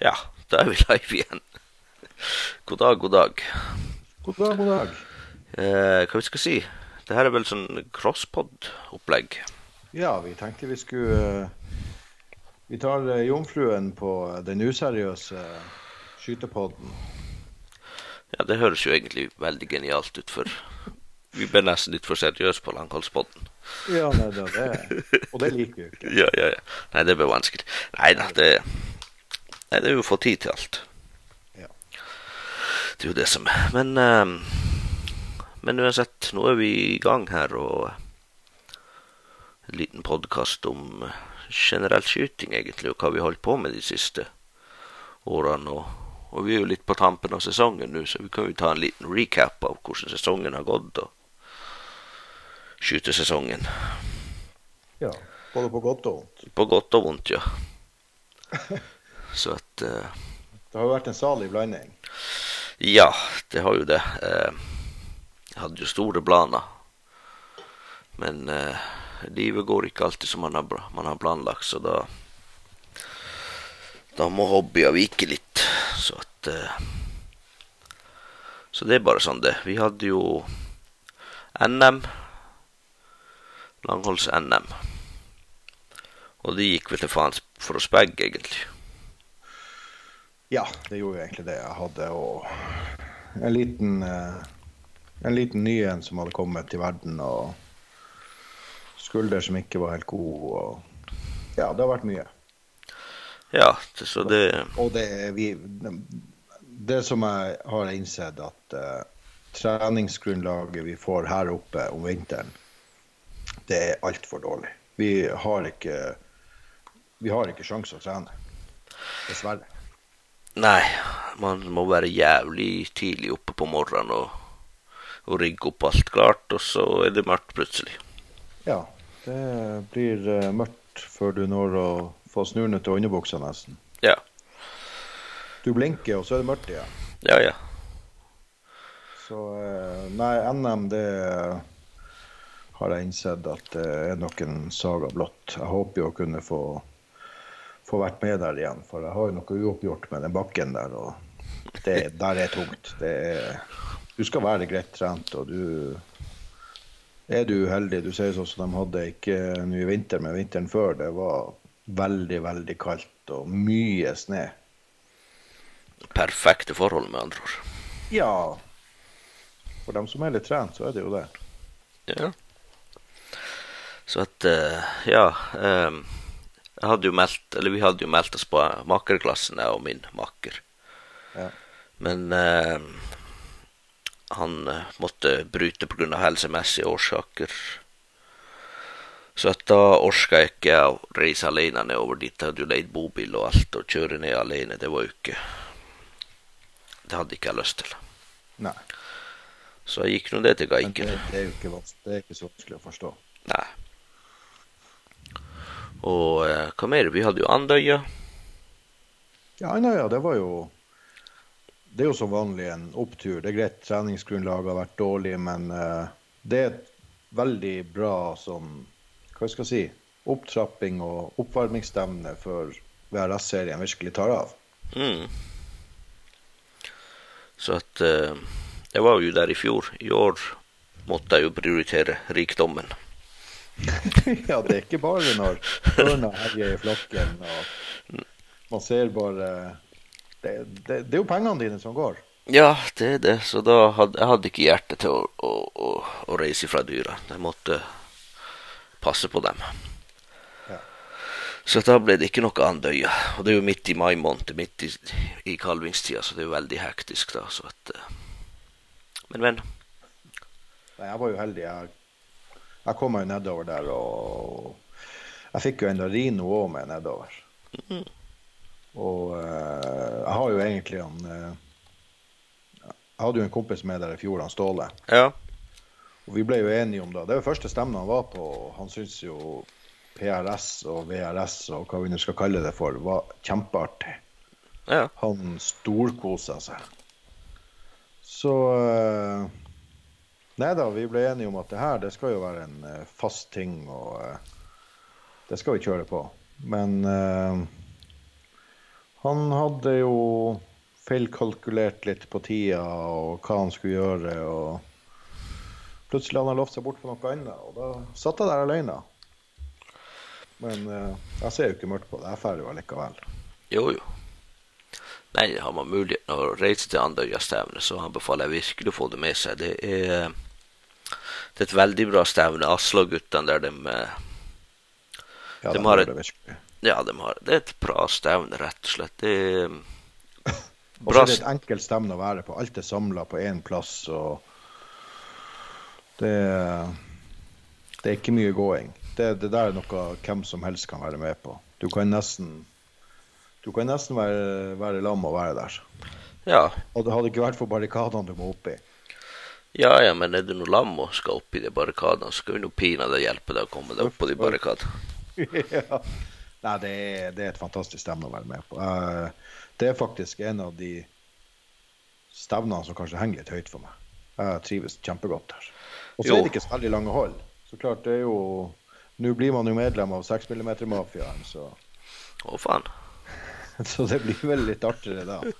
Ja, da er vi live igjen. God dag, god dag. God dag, god dag. Eh, hva vi skal si? Det her er vel sånn crosspod-opplegg. Ja, vi tenkte vi skulle eh, Vi tar eh, jomfruen på den useriøse skytepodden. Ja, det høres jo egentlig veldig genialt ut, for vi ble nesten litt for seriøse på Langholdspodden. Ja, nei, det, det, og det liker vi jo ikke. Ja, ja, ja. Nei, det ble vanskelig. Nei da, det Nei, det er jo å få tid til alt. Ja. Det er jo det som er. Men uh, Men uansett, nå er vi i gang her, og en liten podkast om generell skyting, egentlig, og hva vi har holdt på med de siste årene. Og, og vi er jo litt på tampen av sesongen nå, så vi kan jo ta en liten recap av hvordan sesongen har gått, og skytesesongen. ja. Både på godt og vondt. På godt og vondt, ja. Så at eh, Det har jo vært en salig blanding. Ja, det har jo det. Eh, Jeg hadde jo store planer. Men eh, livet går ikke alltid som man har, man har planlagt, så da Da må hobbyer vike litt. Så at eh, Så det er bare sånn det. Vi hadde jo NM. Langholds-NM. Og det gikk vel til faen for oss begge, egentlig. Ja, det gjorde jo egentlig det. Jeg hadde og en liten eh, En liten ny en som hadde kommet til verden, og skulder som ikke var helt god, og Ja, det har vært mye. Ja, så det Og det, vi, det som jeg har innsett, at uh, treningsgrunnlaget vi får her oppe om vinteren, det er altfor dårlig. Vi har ikke vi har ikke sjanse å trene. Dessverre. Nei, man må være jævlig tidlig oppe på morgenen og, og rigge opp alt klart, og så er det mørkt plutselig. Ja, det blir eh, mørkt før du når å få snurnet til underbuksa nesten. Ja, Du blinker, og så er det mørkt igjen. ja, ja. Så eh, nei, NM det har jeg innsett at det er nok en saga blått. Jeg håper jo å kunne få, få vært med der igjen, for jeg har jo noe uoppgjort med den bakken der. og det, Der er tungt. Det er, du skal være greit trent, og du er du uheldig. Du sier sånn som de hadde ikke nå i vinter, men vinteren før. Det var veldig, veldig kaldt og mye snø. Perfekte forhold, med andre ord. Ja, for dem som er litt trent, så er det jo det. Ja. Så at eh, Ja. jeg hadde jo meldt, eller vi hadde jo meldt oss på makkerklassen, jeg og min makker. Ja. Men eh, han eh, måtte bryte pga. helsemessige årsaker. Så da orka jeg ikke å reise alene nedover dit. Jeg hadde jo leid bobil og alt, og kjøre ned alene, det var jo ikke Det hadde ikke jeg lyst til. Nei. Så jeg gikk nå det til Men det, det er jo ikke, det er ikke så vanskelig å forstå. Nei. Og eh, hva mer? Vi hadde jo Andøya. Ja, Andøya, det var jo Det er jo som vanlig en opptur. Det er greit, treningsgrunnlaget har vært dårlig, men eh, det er et veldig bra sånn Hva skal jeg si Opptrapping og oppvarmingsstevne før VRS-serien virkelig tar av. Mm. Så at eh, Jeg var jo der i fjor. I år måtte jeg jo prioritere rikdommen. ja, det er ikke bare når ørna herjer i flokken og man ser bare det, det, det er jo pengene dine som går. Ja, det er det. Så da hadde jeg hadde ikke hjerte til å, å, å, å reise fra dyra. Jeg måtte passe på dem. Ja. Så da ble det ikke noe Andøya. Og det er jo midt i mai måned, midt i, i kalvingstida, så det er jo veldig hektisk da. Så at, eh, men, men. Nei, jeg var jo heldig. Jeg, jeg kom meg nedover der, og jeg fikk jo enda Rino òg med nedover. Mhm. Og uh, jeg har jo egentlig han uh, Jeg hadde jo en kompis med der i fjor, han Ståle. Ja. Og vi ble jo enige om det. Det var første stemmen han var på. Han syntes jo PRS og VRS og hva vi nå skal kalle det for, var kjempeartig. Ja. Han storkosa seg. Så eh, Nei da, vi ble enige om at det her det skal jo være en uh, fast ting, og uh, det skal vi kjøre på. Men uh, Han hadde jo feilkalkulert litt på tida og hva han skulle gjøre. og Plutselig hadde han lovt seg bort på noe annet, og da satt jeg der alene. Men eh, jeg ser jo ikke mørkt på det. Jeg drar jo allikevel. Jo, jo. Nei, har man muligheten å reise til Andøya-stevnet, så anbefaler jeg virkelig å få det med seg. Det er, det er et veldig bra stevne. Asla-guttene der de eh, Ja, De de har et- det. Ja, de har, det er et bra stevne, rett og slett. Det er Og så er det et enkelt stevne å være på. Alt er samla på én plass. og det, det er ikke mye gåing. Det, det der er noe hvem som helst kan være med på. Du kan nesten du kan nesten være, være lam og være der. Ja, Og det hadde ikke vært for barrikadene du må opp i. ja, ja, men er det noe lam og skal opp i de barrikadene, så skal vi nå pinadø hjelpe deg å komme deg opp på de barrikadene. ja. Nei, det er, det er et fantastisk stevne å være med på. Uh, Det er faktisk en av de stevnene som kanskje henger litt høyt for meg. Jeg trives kjempegodt der. Og så er det ikke så veldig lange hold. Så klart, det er jo Nå blir man jo medlem av 6 mm-mafiaen, så, Å, faen. så det blir vel litt artigere da.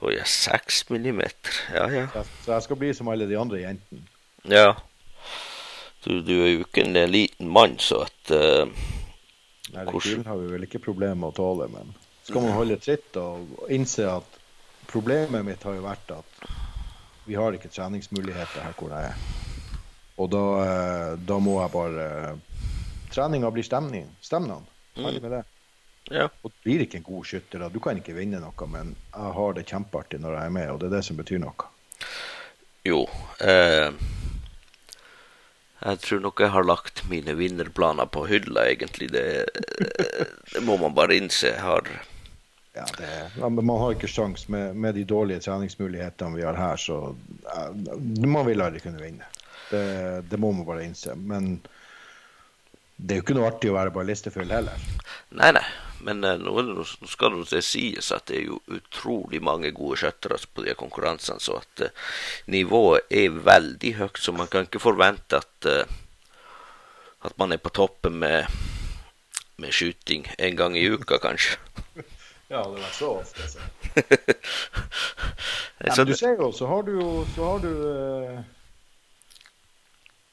Å ja, seks millimeter. Ja, ja. Så jeg, skal bli som alle de andre jentene. Ja. Du, du er jo ikke en liten mann, så at uh, Nei, Hvordan? Har vi vel ikke problemer med å tåle, men skal man holde tritt og innse at problemet mitt har jo vært at vi har ikke treningsmuligheter her hvor jeg er. Og da, eh, da må jeg bare Treninga blir stemning. Stemnene. Ferdig med det. Ja. Og du blir ikke en god skytter. da. Du kan ikke vinne noe, men jeg har det kjempeartig når jeg er med, og det er det som betyr noe. Jo. Eh, jeg tror nok jeg har lagt mine vinnerplaner på hylla, egentlig. Det, det må man bare innse. Jeg har Ja, det, ja, men Man har ikke sjans med, med de dårlige treningsmulighetene vi har her, så eh, man vil aldri kunne vinne. Det, det må man bare innse. Men det er jo ikke noe artig å være ballistefull heller. Nei, nei. Men eh, nå, skal det sies at det er jo utrolig mange gode skøytere på de konkurransene, så at uh, nivået er veldig høyt, så man kan ikke forvente at uh, at man er på toppen med, med skyting en gang i uka, kanskje. Ja, det var så ofte. Så. Ja, men du ser jo, så har du jo så har du uh...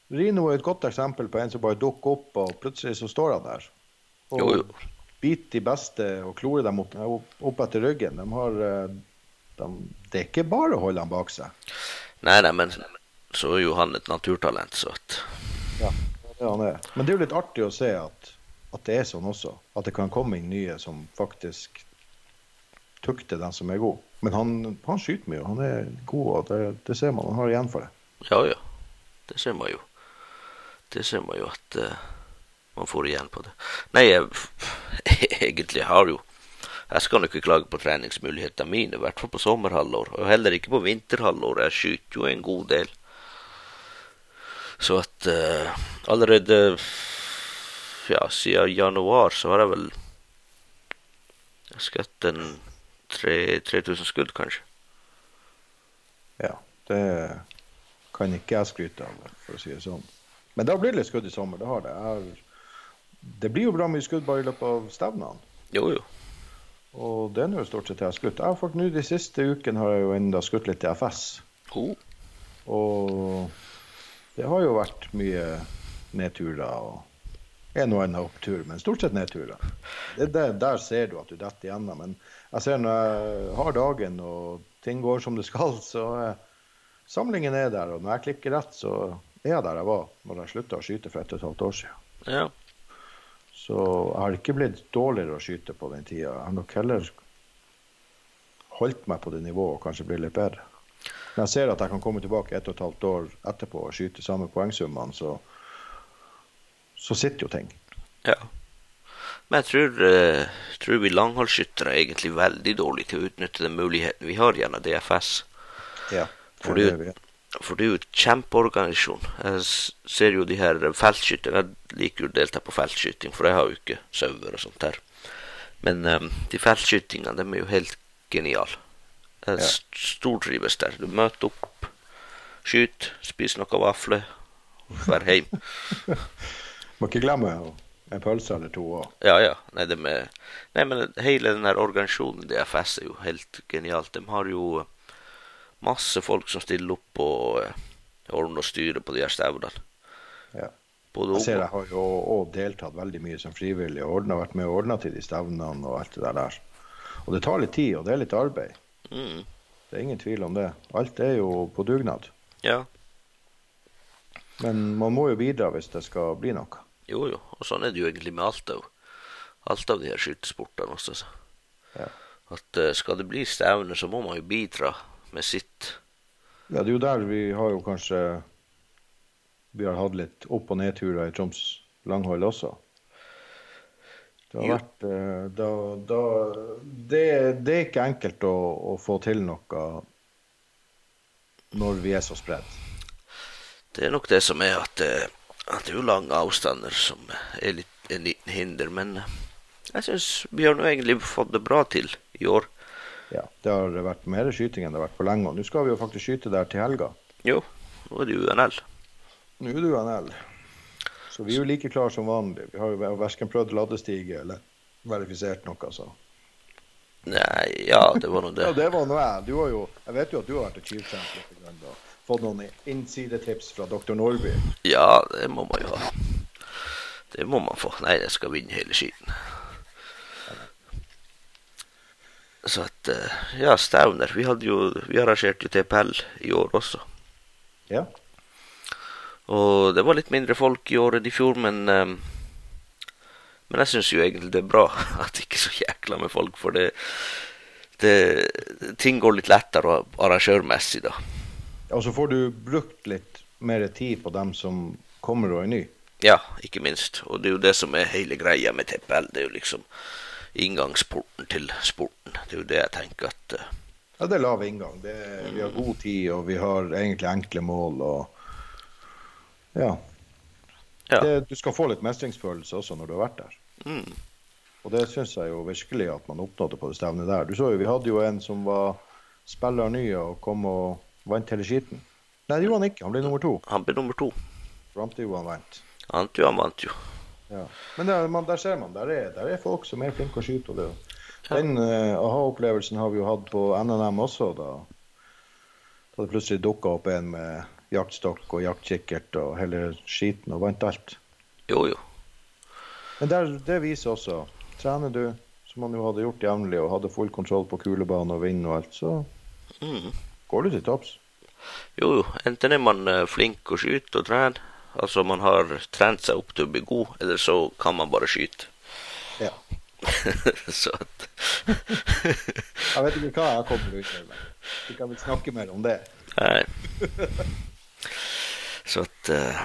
Rino er et godt eksempel på en som bare dukker opp, og plutselig så står han der. Og Jo, jo. Biter de beste og klorer dem opp, opp etter ryggen. De har, eh, de, det er ikke bare å holde dem bak seg. nei, nei, men så er jo han et naturtalent, så at Ja, det er han er. Men det er jo litt artig å se at, at det er sånn også. At det kan komme inn nye som faktisk tukter den som er god. Men han, han skyter mye, han er god, og det, det ser man. Han har igjen for det. Ja, ja. Det ser man jo. Det ser man jo at eh, man får igjen på det. Nei, jeg, egentlig har jo Jeg skal ikke klage på treningsmulighetene mine, i hvert fall på sommerhalvår. Og heller ikke på vinterhalvår. Jeg skyter jo en god del. Så at uh, allerede ja, siden januar så har jeg vel skutt en 3000 skudd, kanskje. Ja, det kan ikke jeg skryte av, for å si det sånn. Men det har blitt litt skudd i sommer. Det har det. Jeg har, det blir jo bra mye skudd bare i løpet av stevnene. Jo, jo. Og det er nå stort sett jeg har skutt. Jeg har fått nå De siste ukene har jeg jo enda skutt litt til FS. Oh. Og det har jo vært mye nedturer og en og annen opptur, men stort sett nedturer. Det, der, der ser du at du detter igjennom. Men jeg ser når jeg har dagen og ting går som det skal, så samlingen er der. Og når jeg klikker rett, så er jeg der jeg var når jeg slutta å skyte for et og et halvt år siden. Ja. Så jeg har ikke blitt dårligere å skyte på den tida. Jeg har nok heller holdt meg på det nivået og kanskje blitt litt bedre. Når jeg ser at jeg kan komme tilbake ett og et halvt år etterpå og skyte samme poengsummene, så, så sitter jo ting. Ja. Men jeg tror, eh, tror vi langholdsskyttere er egentlig veldig dårlige til å utnytte den muligheten vi har gjennom DFS. Ja, det er det vi er. For det er jo et kjempeorganisasjon. Jeg ser jo de her feltskytterne. Jeg liker jo å delta på feltskyting, for jeg har jo ikke sauer og sånt her. Men um, de feltskytingene, de er jo helt geniale. Jeg Ja. stortrives der. Du møter opp, skyter, spiser noen vafler, drar hjem. Må ikke glemme En pølse eller to òg. Ja, ja. Nei, med, nei, men hele den her organisasjonen DFS er jo helt genialt. De har jo masse folk som stiller opp og eh, ordner og styrer på de her stevnene. Ja. Jeg ser jeg har jo òg deltatt veldig mye som frivillig og ordnet, vært med og ordna til de stevnene og alt det der. Og det tar litt tid, og det er litt arbeid. mm, Det er ingen tvil om det. Alt er jo på dugnad. Ja, Men man må jo bidra hvis det skal bli noe. jo jo. Og sånn er det jo egentlig med alt av, alt av de her skytesportene også. Ja. At uh, skal det bli stevne, så må man jo bidra med sitt. Ja, det er jo der vi har jo kanskje Vi har hatt litt opp- og nedturer i Troms langhold også. Det har vært eh, da, da, det, det er ikke enkelt å, å få til noe når vi er så spredt. Det er nok det som er at, eh, at det er jo lange avstander som er litt en liten hinder. Men eh, jeg syns vi har nå egentlig fått det bra til i år. Ja, Det har vært mer skyting enn det har vært på lenge. og Nå skal vi jo faktisk skyte der til helga. Jo, nå er det UNL. Nå er det UNL. Så vi er jo like klare som vanlig. Vi har jo verken prøvd ladestige eller verifisert noe. så. Nei, ja, det var nå Ja, det. det var noe jeg. Du har jo, jeg vet jo at du har vært og tjuvtrent litt. grann da. Fått noen innsidetips fra dr. Nordby. Ja, det må man jo ha. Det må man få. Nei, jeg skal vinne hele skiten. Så at eh, Ja, Stauner. Vi jo Vi arrangerte jo TPL i år også. Ja. Og det var litt mindre folk i år enn i fjor, men eh, Men jeg syns jo egentlig det er bra at det ikke er så jækla med folk, for det, det Ting går litt lettere arrangørmessig, da. Og så får du brukt litt mer tid på dem som kommer og er ny. Ja, ikke minst. Og det er jo det som er hele greia med TPL. Det er jo liksom inngangsporten til sporten. Det er jo det jeg tenker at uh, Ja, Det er lav inngang. Det er, vi har god tid, og vi har egentlig enkle mål. og ja. Ja. Det, du skal få litt mestringsfølelse også når du har vært der. Mm, Og det syns jeg jo virkelig at man oppnådde på det stevnet der. Du så jo, Vi hadde jo en som var spiller ny og kom og vant hele skiten. Nei, det gjorde han ikke. Han ble nummer to. han ble nummer to. Fram jo han vant. Han, han vant jo. Ja. Men der, man, der ser man, der er, der er folk som er flinke å skyte. og det. Den uh, aha-opplevelsen har vi jo hatt på NNM også. Da, da det plutselig dukka opp en med jaktstokk og jaktkikkert og hele skiten og vant alt. Jo, jo. Men der, det viser også Trener du, som man jo hadde gjort jevnlig, og hadde full kontroll på kulebane og vind og alt, så Mm. går du til topps. Jo, jo. Enten er man eh, flink å skyte og trene, altså man har trent seg opp til å bli god, eller så kan man bare skyte. Ja. så at Jeg vet ikke hva jeg kommer ut med. Vi kan vel snakke mer om det. Nei. Så at uh...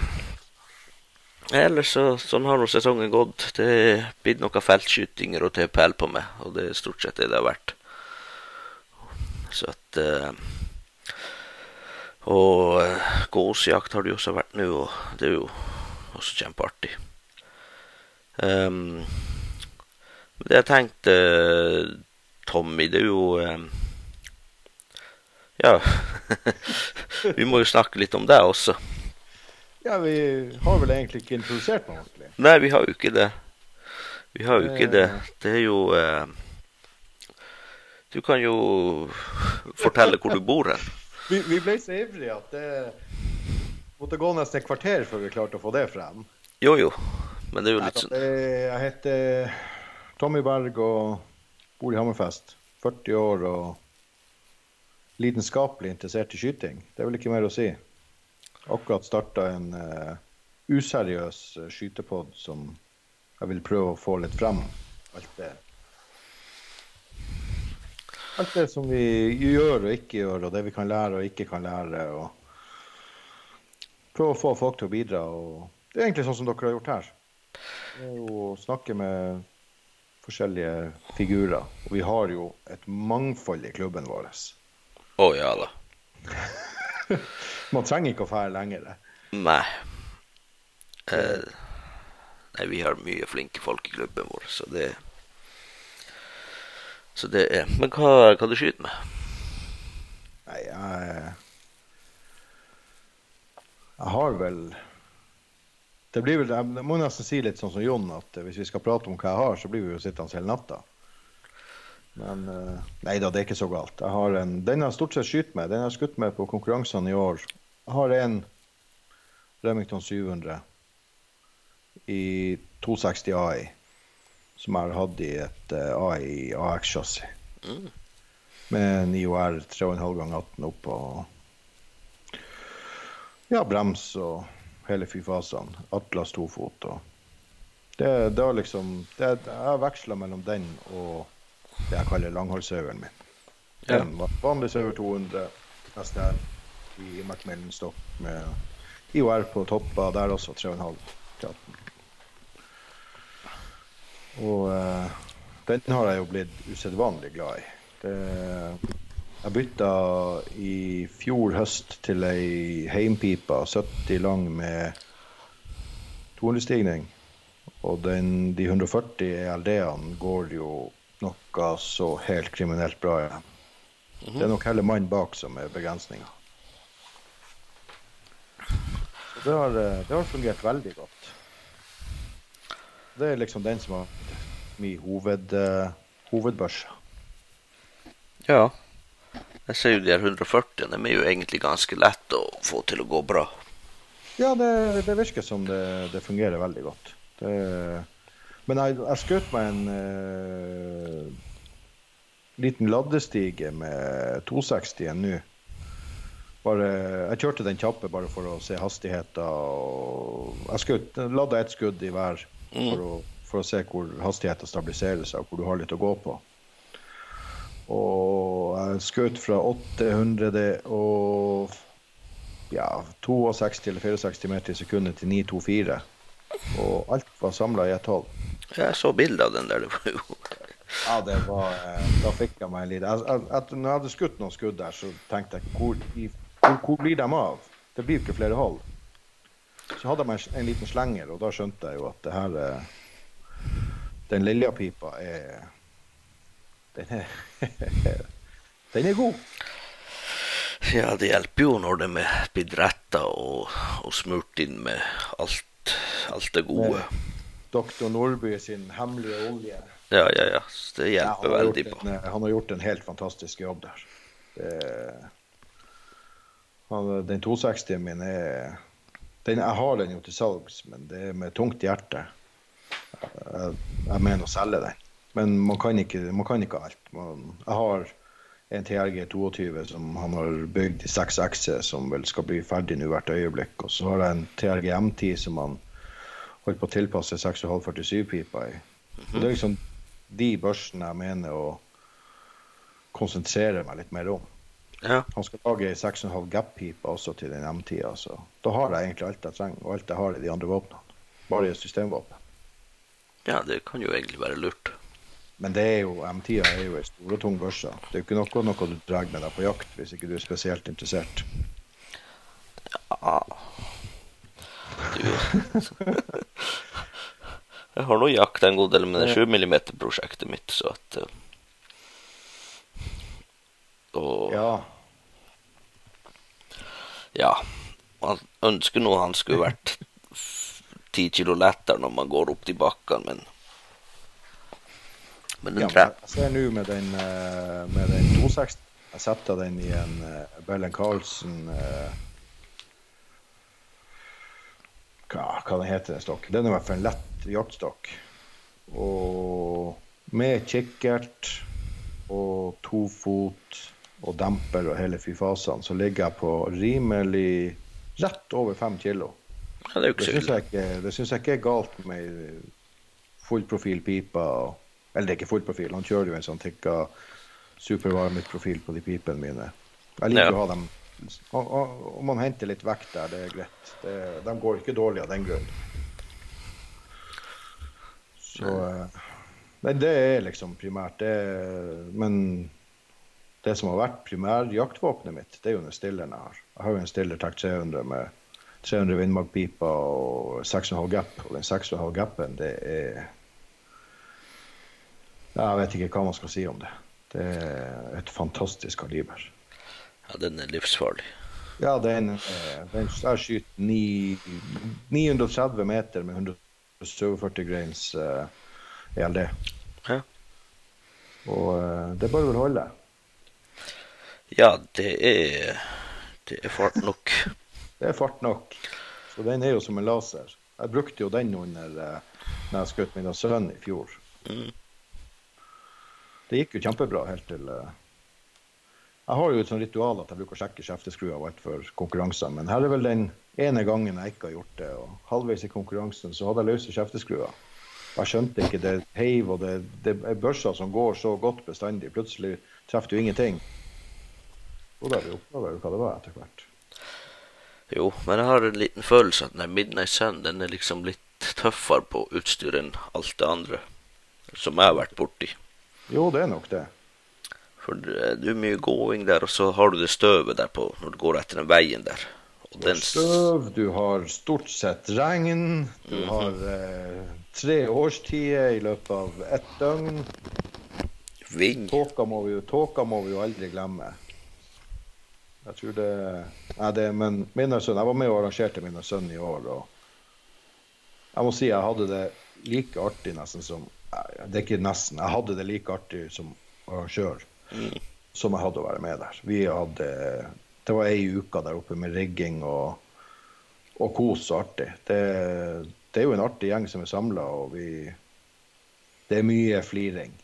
Ellers så sånn har nå sesongen gått. Det er blitt noen feltskytinger og TPL på meg, og det er stort sett det det har vært. Så at eh, Og eh, gåsejakt har det jo også vært nå, og det er jo også kjempeartig. Um, det jeg tenkte, Tommy, det er jo um, Ja. vi må jo snakke litt om deg også. Ja, vi har vel egentlig ikke introdusert meg ordentlig. Nei, vi har jo ikke det. Vi har jo ikke det. Det er jo eh, Du kan jo fortelle hvor du bor hen. Vi, vi ble så ivrige at det måtte gå nesten et kvarter før vi klarte å få det frem. Jo, jo. Men det er jo litt sånn Jeg heter Tommy Berg og bor i Hammerfest. 40 år og lidenskapelig interessert i skyting. Det er vel ikke mer å si. Akkurat starta en uh, useriøs uh, skytepod som jeg vil prøve å få litt frem. Alt det. Alt det som vi gjør og ikke gjør, og det vi kan lære og ikke kan lære. og Prøve å få folk til å bidra. Det er egentlig sånn som dere har gjort her. Det er jo å snakke med forskjellige figurer. Og vi har jo et mangfold i klubben vår. Å ja da. Man trenger ikke å fære lenger. Nei. Eh, nei, vi har mye flinke folk i klubben vår, så det Så det er Men hva kan du skyte med? Nei, jeg Jeg har vel Det blir vel, Jeg må nesten si litt sånn som Jon, at hvis vi skal prate om hva jeg har, så blir vi jo sittende hele natta. Men eh, nei da, det er ikke så galt. Jeg har en, Den har stort sett skyter med. Den har skutt med på konkurransene i år. Jeg har en Remington 700 i 260 AI, som jeg har hatt i et uh, AI AX-chassis. Mm. Med en IOR 3,5 ganger 18 opp og ja, brems og hele fyrfasene. Atlas tofot og det, det har liksom det, Jeg har veksla mellom den og det jeg kaller langholdssaueren min. Den var vanlig sauer 200 STR i Macmillan-stopp med IOR på toppa, der også 3,5 til 18. Og eh, den har jeg jo blitt usedvanlig glad i. Det, jeg bytta i fjor høst til ei heimpipe 70 lang med 200-stigning. Og den, de 140 ELD-ene går jo noe så helt kriminelt bra igjen. Det er nok heller mannen bak som er begrensninga. Det eh, det har fungert veldig godt. Det er liksom den som har min hoved, uh, hovedbørs. Ja. Jeg ser jo de her 140 de er jo egentlig ganske lette å få til å gå bra. Ja, det, det virker som det, det fungerer veldig godt. Det, men jeg, jeg skjøt meg en uh, liten ladestige med 260 nå. Bare, jeg kjørte den kjappe bare for å se hastigheten. Og jeg skjøt, ladda ett skudd i hver for, å, for å se hvor hastigheten stabiliserer seg, og hvor du har litt å gå på. Og jeg skjøt fra 800 og ja, 62 eller 64 meter i sekundet til 924. Og alt var samla i et hold. Jeg så bilde av den der. Det var jo Ja, det var eh, Da fikk jeg meg en liten Når jeg hadde skutt noen skudd der, så tenkte jeg hvor, hvor, hvor blir de av? Det blir jo ikke flere hold. Så hadde jeg en liten slenger, og da skjønte jeg jo at det her eh, Den liljapipa er Den er Den er god. Ja, det hjelper jo når de er blitt retta og, og smurt inn med alt, alt det gode. Doktor Nordby sin hemmelige olje. Ja, ja, ja. Det hjelper ja, veldig på. en, eh, han har gjort en helt fantastisk jobb der. Det, han, den 260-en min er den, Jeg har den jo til salgs, men det er med tungt hjerte. Jeg, jeg mener å selge den. Men man kan ikke, man kan ikke alt. Man, jeg har en TRG 22 som han har bygd i 6X, som vel skal bli ferdig nå hvert øyeblikk. Og så har jeg en TRG M10 som han holdt på å tilpasse 6,5-47-pipa i. Og Det er liksom de børsene jeg mener å konsentrere meg litt mer om. Ja, Han skal lage ei 6,5 gap-pipe også til den M10. Så da har jeg egentlig alt jeg trenger, og alt jeg har i de andre våpnene. Bare i systemvåpen. ja, det kan jo egentlig være lurt. Men det er jo, M10 er jo ei stor og tung børse. Det er jo ikke noe, noe du drar med deg på jakt hvis ikke du er spesielt interessert. Ja. Du Jeg har nå jakta en god del med det 7 mm-prosjektet mitt, så at eh, Og Ja, ja. Man ønsker nå han skulle vært ti kilo lettere når man går opp de bakkene, men Men den ja tre... jeg ser nå med den, eh, med den 260 Jeg setter den i en uh, Bellen Carlsen eh, hva, hva den heter den stokken? Den er i hvert fall en lett jaktstokk. Og med kikkert og to fot og demper og hele fyrfasene, så ligger jeg på rimelig rett over fem kilo. Ja, det er jo Det ikke syns jeg, jeg ikke er galt med fullprofilpipa. Eller det er ikke fullprofil, han kjører jo en sånn tikka supervarmet-profil på de pipene mine. Jeg liker Ja. å ha dem Om man henter litt vekt der, det er greit. Det, de går ikke dårlig av den grunn. Så eh, Nei, det er liksom primært det. Men det som har vært primærjaktvåpenet mitt, det er jo den stilleren jeg har. Jeg har jo en stiller TAC 300 med 300 vindmarkpiper og 6,5 gap. Og den 6,5 gapen, det er Jeg vet ikke hva man skal si om det. Det er et fantastisk kaliber. Ja, den er livsfarlig. Ja, den, eh, den jeg skyter 9, 930 meter med 147 grains eh, ELD. Ja. Og eh, det bør vel holde. Ja, det er Det er fart nok. Det er fart nok. Så den er jo som en laser. Jeg brukte jo den under eh, når jeg skjøt min sønn i fjor. Mm. Det gikk jo kjempebra helt til eh, Jeg har jo et sånt ritual at jeg bruker å sjekke kjefteskrua og alt for konkurranser, men her er vel den ene gangen jeg ikke har gjort det. og Halvveis i konkurransen så hadde jeg løse kjefteskruer. Jeg skjønte ikke det heiv, og det, det er børser som går så godt bestandig. Plutselig treffer du ingenting. Og da oppdaga jo hva det var etter hvert. Jo, men jeg har en liten følelse at den Midnight Sun den er liksom litt tøffere på utstyr enn alt det andre som jeg har vært borti. Jo, det er nok det. For det det er mye gåing der, og så har du det støvet der på når du går etter den veien der. Og Du har den støv, du har stort sett regn, du har eh, tre årstider i løpet av ett døgn. vind Tåka må vi jo, tåka må vi jo aldri glemme. Jeg tror det Nei, det men min sønn, Jeg var med og arrangerte min sønn i år, og jeg må si jeg hadde det like artig nesten som Det er ikke nesten. Jeg hadde det like artig som arrangør Mm. som jeg hadde å være med der. Vi hadde Det var ei uke der oppe med rigging og, og kos og artig. Det, det er jo en artig gjeng som er samla, og vi Det er mye fliring.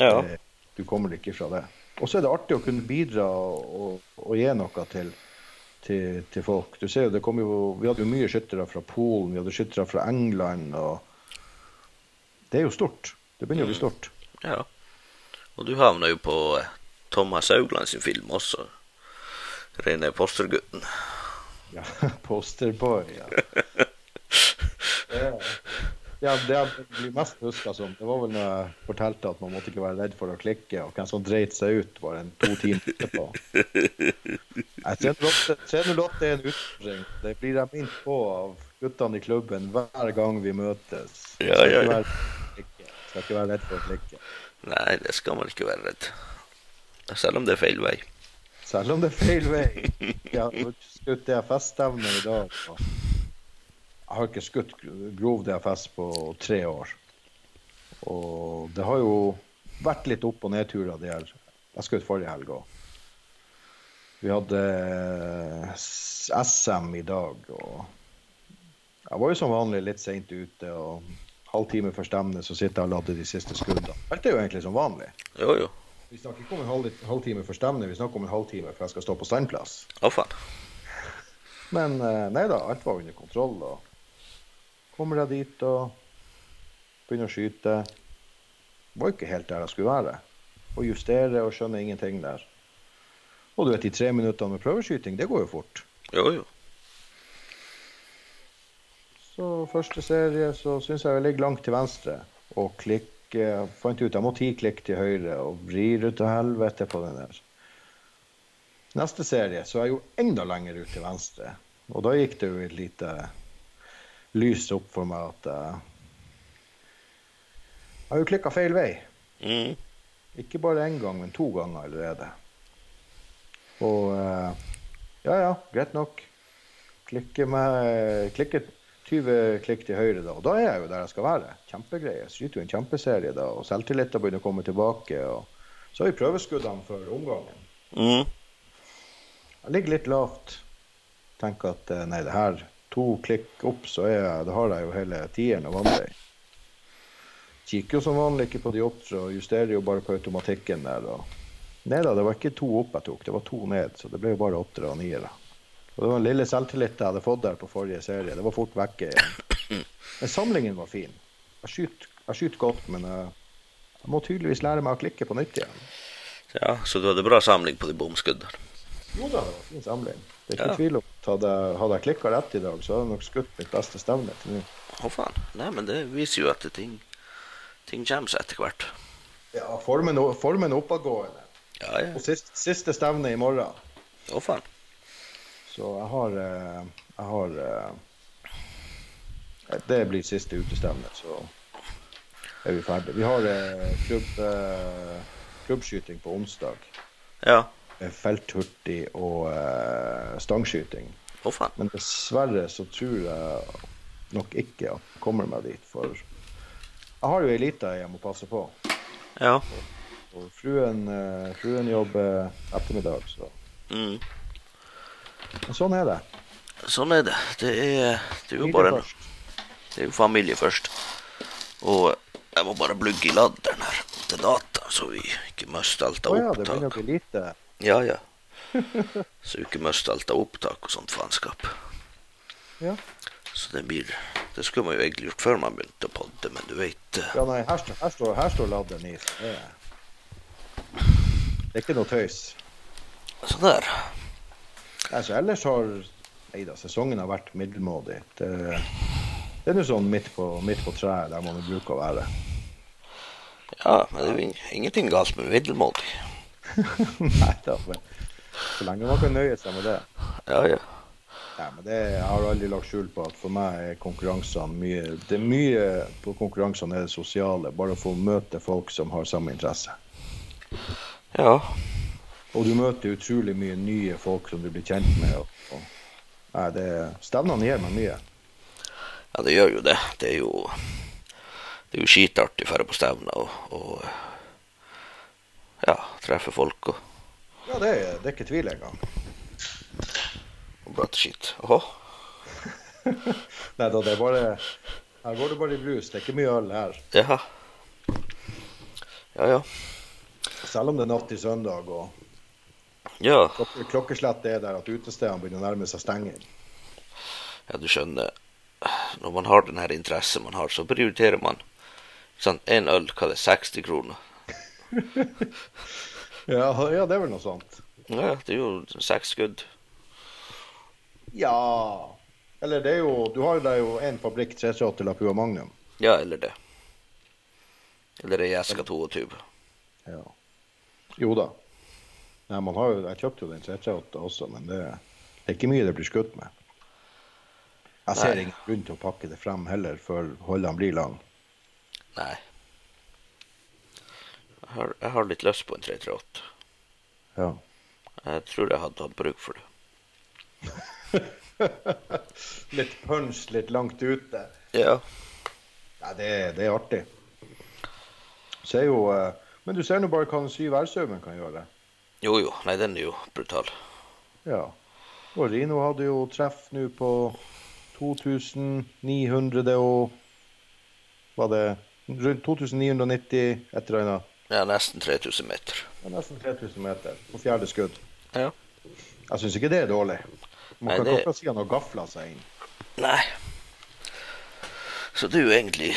Ja. Det, Du kommer ikke fra det. Og så er det artig å kunne bidra og, og, gi noe til, til, til folk. Du ser jo, det kom jo, Vi hadde jo mye skyttere fra Polen, vi hadde skyttere fra England. og Det er jo stort. Det begynner å bli stort. ja. Og du havna jo på eh, Thomas Haugland sin film også. Rene postergutten. Ja, Posterboy, ja. Ja, det jeg blir mest huska som, det var vel når jeg fortalte at man måtte ikke være redd for å klikke, og hvem som dreit seg ut bare en to timer etterpå. Nei, 308 308 er en utfordring. Det blir jeg minnet på av guttene i klubben hver gang vi møtes. Ja, ja, ja. Skal ikke være redd for å klikke. Nei, det skal man ikke være redd. Selv om det er feil vei. Selv om det er feil vei. Ja, skutt DFS-stevne i dag. og har ikke skutt grov DFS på tre år. Og det har jo vært litt opp- og nedturer de her. Jeg skjøt forrige helg òg. Vi hadde SM i dag, og jeg var jo som vanlig litt seint ute. og Halvtime før stevne så sitter jeg og lader de siste skuddene. Alt er jo egentlig som vanlig. Jo, jo. Vi snakker ikke om en halv, halvtime før stevne, vi snakker om en halvtime før jeg skal stå på standplass. Oh, faen. Men eh, nei da, alt var under kontroll. Og kommer jeg dit og begynner å skyte Var ikke helt der jeg skulle være. Og justere og skjønner ingenting der. Og du vet, de tre minuttene med prøveskyting, det går jo fort. Jo, jo. Så første serie så syns jeg jeg ligger langt til venstre og klikker. Jeg fant ut jeg må ti klikk til høyre og vrir ut til helvete på den der. Neste serie så er jeg jo enda lenger ut til venstre. Og da gikk det jo et lite lys opp for meg at jeg jeg har jo klikka feil vei. Mm. Ikke bare én gang, men to ganger allerede. Og eh, ja, ja, greit nok. Klikke med Klikke 20 klikk til høyre, da. Og da er jeg jo der jeg skal være. Kjempegreier. Skyter jo en kjempeserie da, og selvtilliten begynner å komme tilbake. Og så har vi prøveskuddene for omgangen. Mm. Jeg ligger litt lavt. Tenker at eh, nei, det her To klikk opp, så jeg, har jeg jo hele tieren og vanlig. Kikker jo som vanlig ikke på de åtte og justerer jo bare på automatikken der. og Nei da, det var ikke to opp jeg tok, det var to ned. Så det ble jo bare åttere og niere. Og det var den lille selvtillit jeg hadde fått der på forrige serie. Det var fort vekke igjen. Men samlingen var fin. Jeg skyter, jeg skyter godt, men jeg, jeg må tydeligvis lære meg å klikke på nytt igjen. Ja, så du hadde bra samling på de bomskuddene. Jo da, det var fin samling. Det er ikke Ja. tvil om at hadde, hadde jeg klikka rett i dag, så hadde jeg nok skutt mitt beste stevne til nå. Å, faen. Nei, men det viser jo at ting, ting kommer seg etter hvert. Ja, formen, formen oppadgående. Ja, ja. Og sist, siste stevne i morgen. Å, faen. Så jeg har eh, Jeg har eh, Det blir siste utestevne, så er vi ferdige. Vi har eh, klubb, klubbskyting på onsdag. Ja. Eh, felthurtig og uh, stangskyting. Oh. Men dessverre så tror jeg nok ikke at jeg kommer meg dit. For jeg har jo ei lita jeg må passe på. Ja. Og fruen, uh, fruen jobber ettermiddag, så Mm. Men sånn er det. Sånn er det. Det er, det er jo bare en, det er jo familie først. Og jeg må bare blugge i ladderen her til data, så vi ikke mister alt Å oh, ja, det begynner å opptak. bli lite. Ja, ja. Så vi ikke mister alt av opptak og sånt faenskap. Ja. Så det blir Det skulle man jo egentlig gjort før man begynte å podde, men du vet eh, Ja, nei, her, står- her, står, her står ladderen i. Det er, det ikke noe tøys. Sånn der. Altså, ellers har Nei da, sesongen har vært middelmådig. Det, det er nå sånn midt på, midt på treet der man bruker å være. Ja, men det er ingenting galt med middelmådig. Nei da, men så lenge man kan nøye seg med det. Ja, ja. Nei, men det, Jeg har aldri lagt skjul på at for meg er konkurransene mye Det er mye på konkurransene er det sosiale. Bare å få møte folk som har samme interesse. Ja. Og du møter utrolig mye nye folk som du blir kjent med. Og, og, nei, det, Stevnene gir meg mye. Ja, det gjør jo det. Det er jo Det er jo skitartig å dra på stevner og, og ja, treffe folk og, Ja, det, er- det er ikke tvil engang. prate skitt. Åhå. Nei da, det er bare Her går det bare i brus. Det er ikke mye øl her. Ja. Ja, ja. Selv om det er natt til søndag og Ja, klok- klokkeslettet er der at utestedene begynner å nærme seg stenging. ja, du skjønner. Når man har den her interessen man har, så prioriterer man sånn en øl, hva det er, 60 kroner. Ja, ja, det er vel noe sånt. Ja, det er jo seks skudd. Ja Eller det er jo Du har jo der jo en fabrikk 338 Lapua Magnum. Ja, eller det. Eller ei eske 22. Ja. Jo da. Nei, man har jo, jeg kjøpte jo den 338 også, men det, det er ikke mye det blir skutt med. Jeg ser Nei. ingen grunn til å pakke det frem heller før holdene blir lang. Nei. Har, jeg har litt lyst på en 338. Ja. Jeg tror jeg hadde hatt bruk for det. litt punch litt langt ute. Ja. Nei, det, det er artig. Så er jo, eh, men du ser nå bare hva en syv værsaumen kan gjøre. Jo, jo. Nei, den er jo brutal. Ja. Og Rino hadde jo treff nå på 2900 og Var det rundt 2990 et eller annet? Ja, nesten 3000 meter. Er nesten 3000 meter på fjerde skudd. Ja. Jeg syns ikke det er dårlig. Man Nei, kan det- ikke si han har gafla seg inn. Nei. Så det er jo egentlig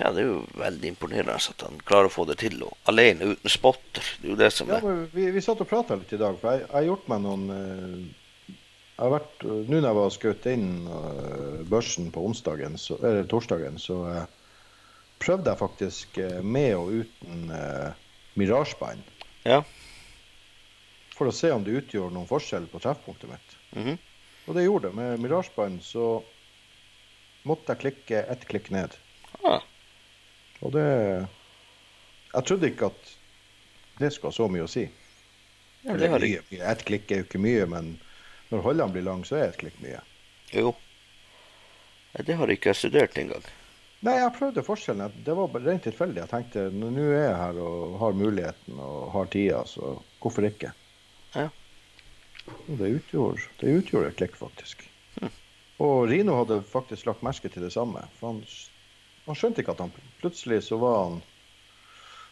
Ja, det er jo veldig imponerende at han klarer å få det til og alene uten spotter. Det er jo det som Ja, er men vi, vi satt og prata litt i dag, for jeg, jeg har gjort meg noen eh, jeg har vært, Nå når jeg var skutt inn eh, børsen på onsdagen, så, eller torsdagen, så eh, prøvde jeg faktisk eh, med og uten uh, mirasjebånd. Ja. For å se om det utgjorde noen forskjell på treffpunktet mitt. Mhm. Og det gjorde det. Med mirasjebånd så måtte jeg klikke ett klikk ned. Ah, Og det Jeg trodde ikke at det skulle ha så mye å si. ja, det har det. Ett klikk er jo ikke mye, men når holdene blir lang, så er ett klikk mye. Jo. Det har ikke jeg studert engang. Nei, jeg prøvde forskjellen. Det var rent tilfeldig. Jeg tenkte nå er jeg her og har muligheten og har tida, så hvorfor ikke? Ja. Det utgjorde, det utgjorde et klikk, faktisk. Og Rino hadde faktisk lagt merke til det samme. For han, han skjønte ikke at han plutselig så var han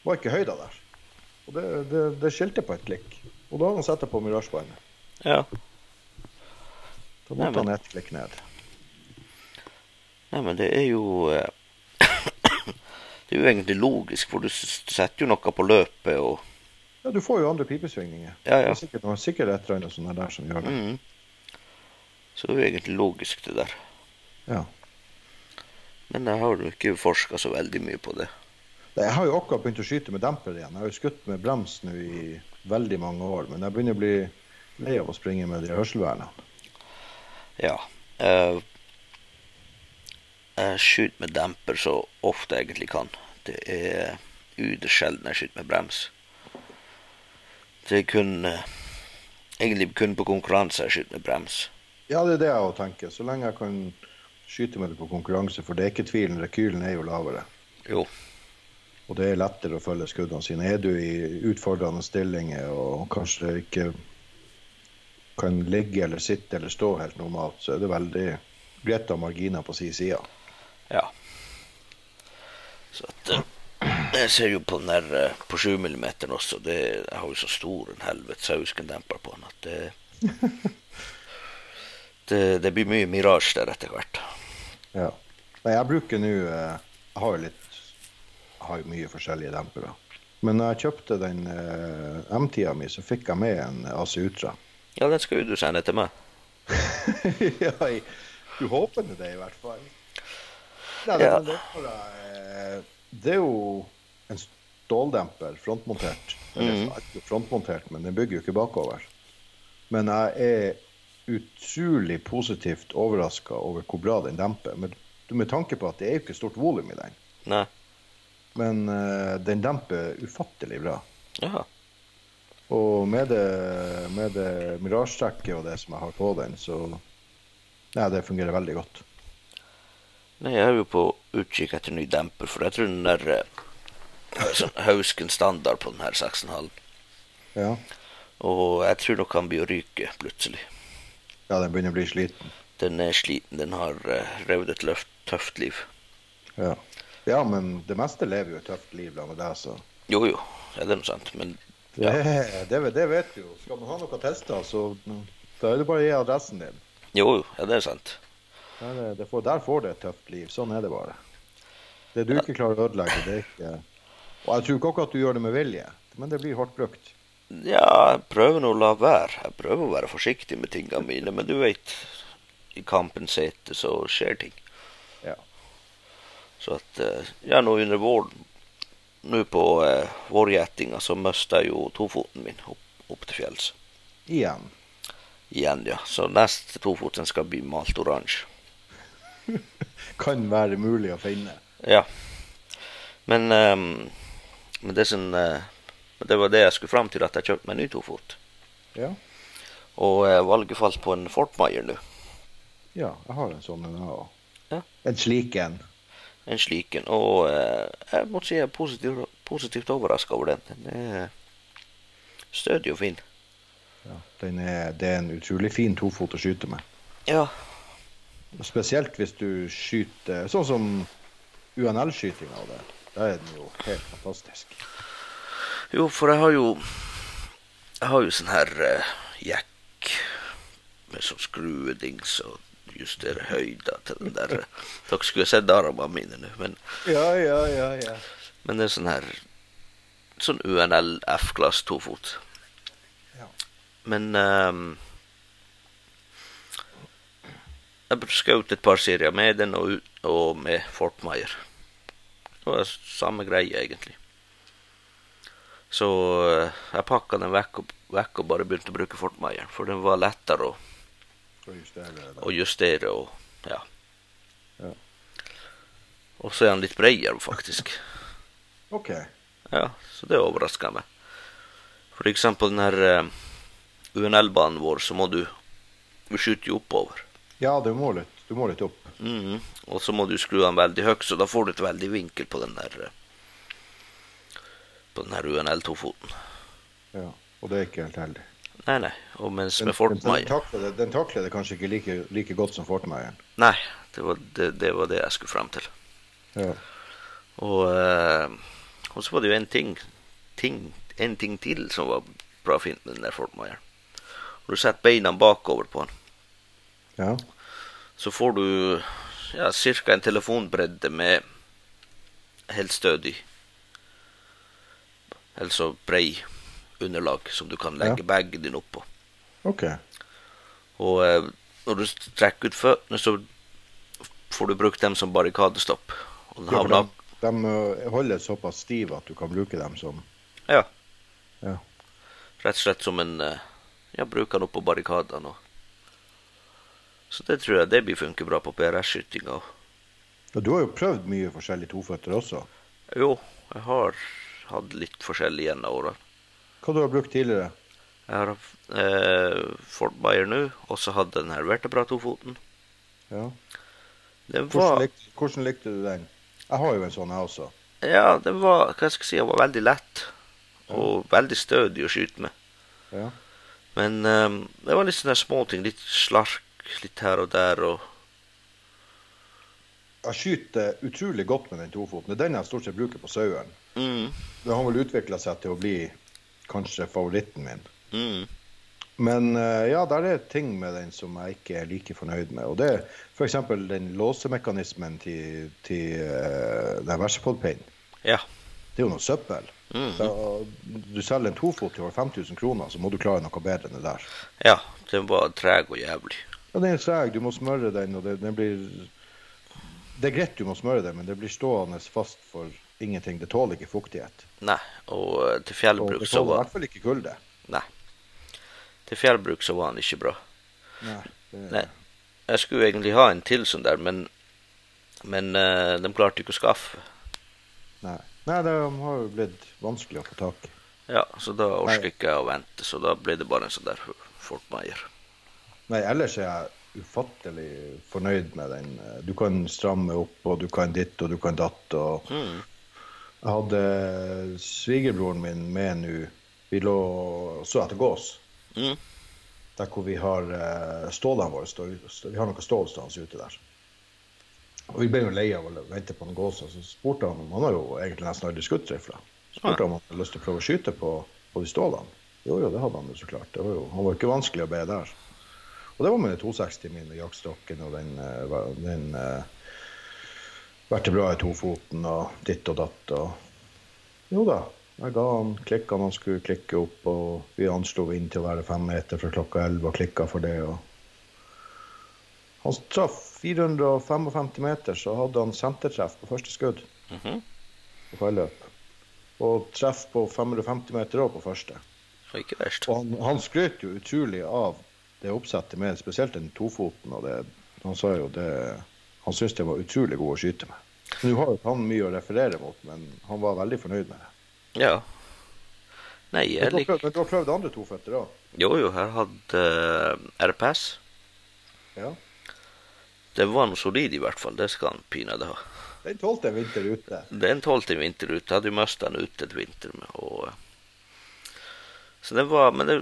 var ikke høyda der. Og det, det, det skilte på et klikk. Og da hadde han satt det på mirasjebåndet. Ja. Da Nei, måtte men- han ett klikk ned. Nei, men det er jo eh, Det er jo egentlig logisk, for du setter jo noe på løpet og Ja, du får jo andre pipesvingninger. Ja, Det ja. er sikkert, det er sikkert et eller annet sånt der som gjør det. Mhm. Så det er jo egentlig logisk, det der. Ja. Men jeg har jo ikke forska så veldig mye på det. Jeg har jo akkurat begynt å skyte med demper igjen. Jeg har jo skutt med brems nå i veldig mange år, men jeg begynner å bli lei av å springe med de hørselvernene. Ja. eh, jeg skyter med demper så ofte jeg egentlig kan. Det er ytterst sjelden jeg skyter med brems. Det er kun eh, Egentlig kun på konkurranse jeg skyter med brems. Ja, det er det jeg òg tenker. Så lenge jeg kan skyte med det på konkurranse, for det er ikke tvilen, rekylen er jo lavere. Jo. Og det er lettere å følge skuddene sine. Er du i utfordrende stillinger og kanskje ikke kan ligge eller sitte eller stå helt normalt, så er det veldig greit å ha marginer på sin side. Ja. Så at eh, Jeg ser jo på den der eh, på 7 mm også. Det, jeg har jo så stor en helvetes Hausken-demper på den at det, det Det blir mye Mirage der etter hvert. Ja. Nei, jeg bruker nå eh, Jeg har jo litt Jeg har jo mye forskjellige dempere. Men når jeg kjøpte den eh, M10-a mi, så fikk jeg med en AC Utra. Ja, den skal jo du sende til meg. ja, jeg, du håper det, i hvert fall. Nei, Ja. er det er jo en ståldemper, frontmontert. Ikke frontmontert, men den bygger jo ikke bakover. Men jeg er utrolig positivt overraska over hvor bra den demper. Med, med tanke på at det er jo ikke stort volum i den. Nei. Men uh, den demper ufattelig bra. Jaha. Og med det, med det og det som jeg har på den, så Nei, det fungerer veldig godt. Nei, jeg er jo på utkikk etter ny demper, for jeg tror den der eh, sånn Hausken standard på den her 6,5. Ja. Og jeg tror nok han blir å ryke plutselig. ja, den begynner å bli sliten. Den er sliten, den har uh, levd et løft, tøft liv. Ja. ja, men det meste lever jo et tøft liv da med deg, så Jo jo, ja, det er noe sant, men Ja. det, det, det vet du jo. Skal man ha noe testa, så da er det bare å gi adressen din. jo jo, ja, det er sant. Der, er- det får, der får det et tøft liv. Sånn er det bare. Det du ikke klarer å ødelegge, det er ikke Og jeg tror ikke akkurat at du gjør det med vilje, men det blir hardt brukt. Ja, jeg prøver nå å la være. Jeg prøver å være forsiktig med tingene mine, men du vet, i kampens hete så skjer ting. Ja. Så at eh, Ja, nå under våren Nå på eh, vårgjetinga så mista jeg jo tofoten min opp, opp til fjells. Igjen. Igjen, ja. Så neste tofoten skal bli malt oransje. Kan være mulig å finne. Ja. Men, um, men det, som, uh, det var det jeg skulle fram til, at jeg kjøpte meg en ny tofot. Ja. Og uh, valget falt på en Fortmeier nå. ja, jeg har en sånn en òg. Ja. En slik en. En slik en. Og uh, jeg må si jeg er positivt, positivt overraska over den. Den er stødig og fin. Ja, den er, det er en utrolig fin tofot å skyte med. Ja. Spesielt hvis du skyter sånn som UNL-skytinga og det. Da er den jo helt fantastisk. Jo, for jeg har jo Jeg har jo sånn her uh, jack med sånn skruedings og justere høyda til den der. Dere skulle sett armene mine nå, men, Ja, ja, ja, ja. men det er sånn her Sånn UNL F-glass tofot. Ja. Men ehm, Jeg skjøt et par serier med den og, og med Fortmeier. Det var samme greie, egentlig. Så eh, jeg pakka den vekk og, vekk og bare begynte å bruke Fortmeier, for den var lettere å, Så justerer jeg justere og ja. Ja. Og så er han litt bredere, faktisk. OK. Ja, så det overraska meg. For eksempel den her uh, UNL-banen vår, så må du Vi skyter jo oppover. Ja, du må litt, du må litt opp. Mhm. Og så må du skru den veldig høyt, så da får du et veldig vinkel på den der eh, På den her UNL2-foten. Ja. Og det er ikke helt heldig. Nei, nei. Og mens Den, med den, takler det, den takler det kanskje ikke like, like godt som Fortmeieren. Nei, det var det, det var det jeg skulle frem til. Ja. Og, eh, og så var det jo en ting, ting En ting til som var bra fint med den der Fortmeieren. Du setter beina bakover på den, ja. så får du ja, ca. en telefonbredde med helt stødig Eller brei underlag som du kan legge Ja. bagen din oppå. OK. Og eh, når du trekker ut føttene, så får du brukt dem som barrikadestopp. Ja, de, de holder såpass stive at du kan bruke dem som ja, Ja. rett og slett som en eh, Ja, bruker den oppå barrikadene. Og. Så det tror jeg det blir funker bra på PRS-skytinga. Og du har jo prøvd mye forskjellige toføtter også. Jo, jeg har hatt litt forskjellig gjennom åra. Hva du har brukt tidligere? Jeg har eh, Fort Bayer nå, og så hadde den her Vertebra-tofoten. Ja. Den Hvordan, likte, hvordan likte du den? Jeg har jo en sånn, jeg også. Ja, den var Hva skal jeg si, den var veldig lett. Og veldig stødig å skyte med. Ja. Men um, det var litt sånne småting. Litt slark litt her og der og Jeg skyter utrolig godt med den tofoten. Det er den jeg stort sett bruker på saueren. mm, Det har vel utvikla seg til å bli kanskje favoritten min. mm, Men eh, ja, der er ting med den som jeg ikke er like fornøyd med. Og det er f.eks. den låsemekanismen til, til uh, den versepodpinnen. Ja. Det er jo noe søppel. Mm, Da, du selger en tofot til over 5000 kroner, så må du klare noe bedre enn det der. ja. Den var treg og jævlig. Ja, Den er treg, du må smøre den, og det, den blir Det er greit du må smøre den, men det blir stående fast for ingenting. Det tåler ikke fuktighet. Nei. Og til fjellbruk Og var det tåler i hvert fall ikke kulde. Nei. Til fjellbruk så var den ikke bra. Nei. Det, Nei. Jeg skulle egentlig ha en til sånn der, men Men uh, de klarte ikke å skaffe. nei. Nei, det har jo blitt vanskelig å få tak i. Ja, så da orker ikke jeg å vente, så da ble det bare en sånn der Fort Meyer. Nei, ellers er jeg ufattelig fornøyd med den. Du kan stramme opp, og du kan ditt og du kan datt. og Mm. Jeg hadde svigerbroren min med nå. Vi lå så etter gås. Mm. Der hvor vi har eh, stålene våre. Stå, vi har noe stål stående ute der. Og Vi ble jo lei av å vente på den gåsen, så spurte han om Han har jo egentlig nesten aldri skutt rifle. Spurte om han hadde lyst til å prøve å skyte på, på de stålene. Jo, jo, det hadde han jo så klart. Det var jo, han var jo ikke vanskelig å be der. Og det var med den 260 min og jaktstokken og den, eh, den uh, vertebra i tofoten og ditt og datt. og Jo da, jeg ga han klikkene han skulle klikke opp, og vi anslo inn til å være fem meter fra klokka 11 og klikka for det. og Han traff 455 meter, så hadde han sentertreff på første skudd Mhm. på falløp. Og treff på 550 meter òg på første. Ikke verst. Og han, han skrøt jo utrolig av det oppsettet med spesielt den tofoten. og det, Han sa jo det Han syntes det var utrolig god å skyte med. Nå har jo han mye å referere mot, men han var veldig fornøyd med det. Ja. Nei, jeg liker men du har prøvd andre toføtter òg? Jo, jo, Her hadde uh, RPS. Ja. Det var noe solid, i hvert fall. Det skal han pinadø ha. Den tålte en vinter ute. Den tålte en vinter ute. Hadde jo mista den ute et vinter. Med, og, eh, så det var Men det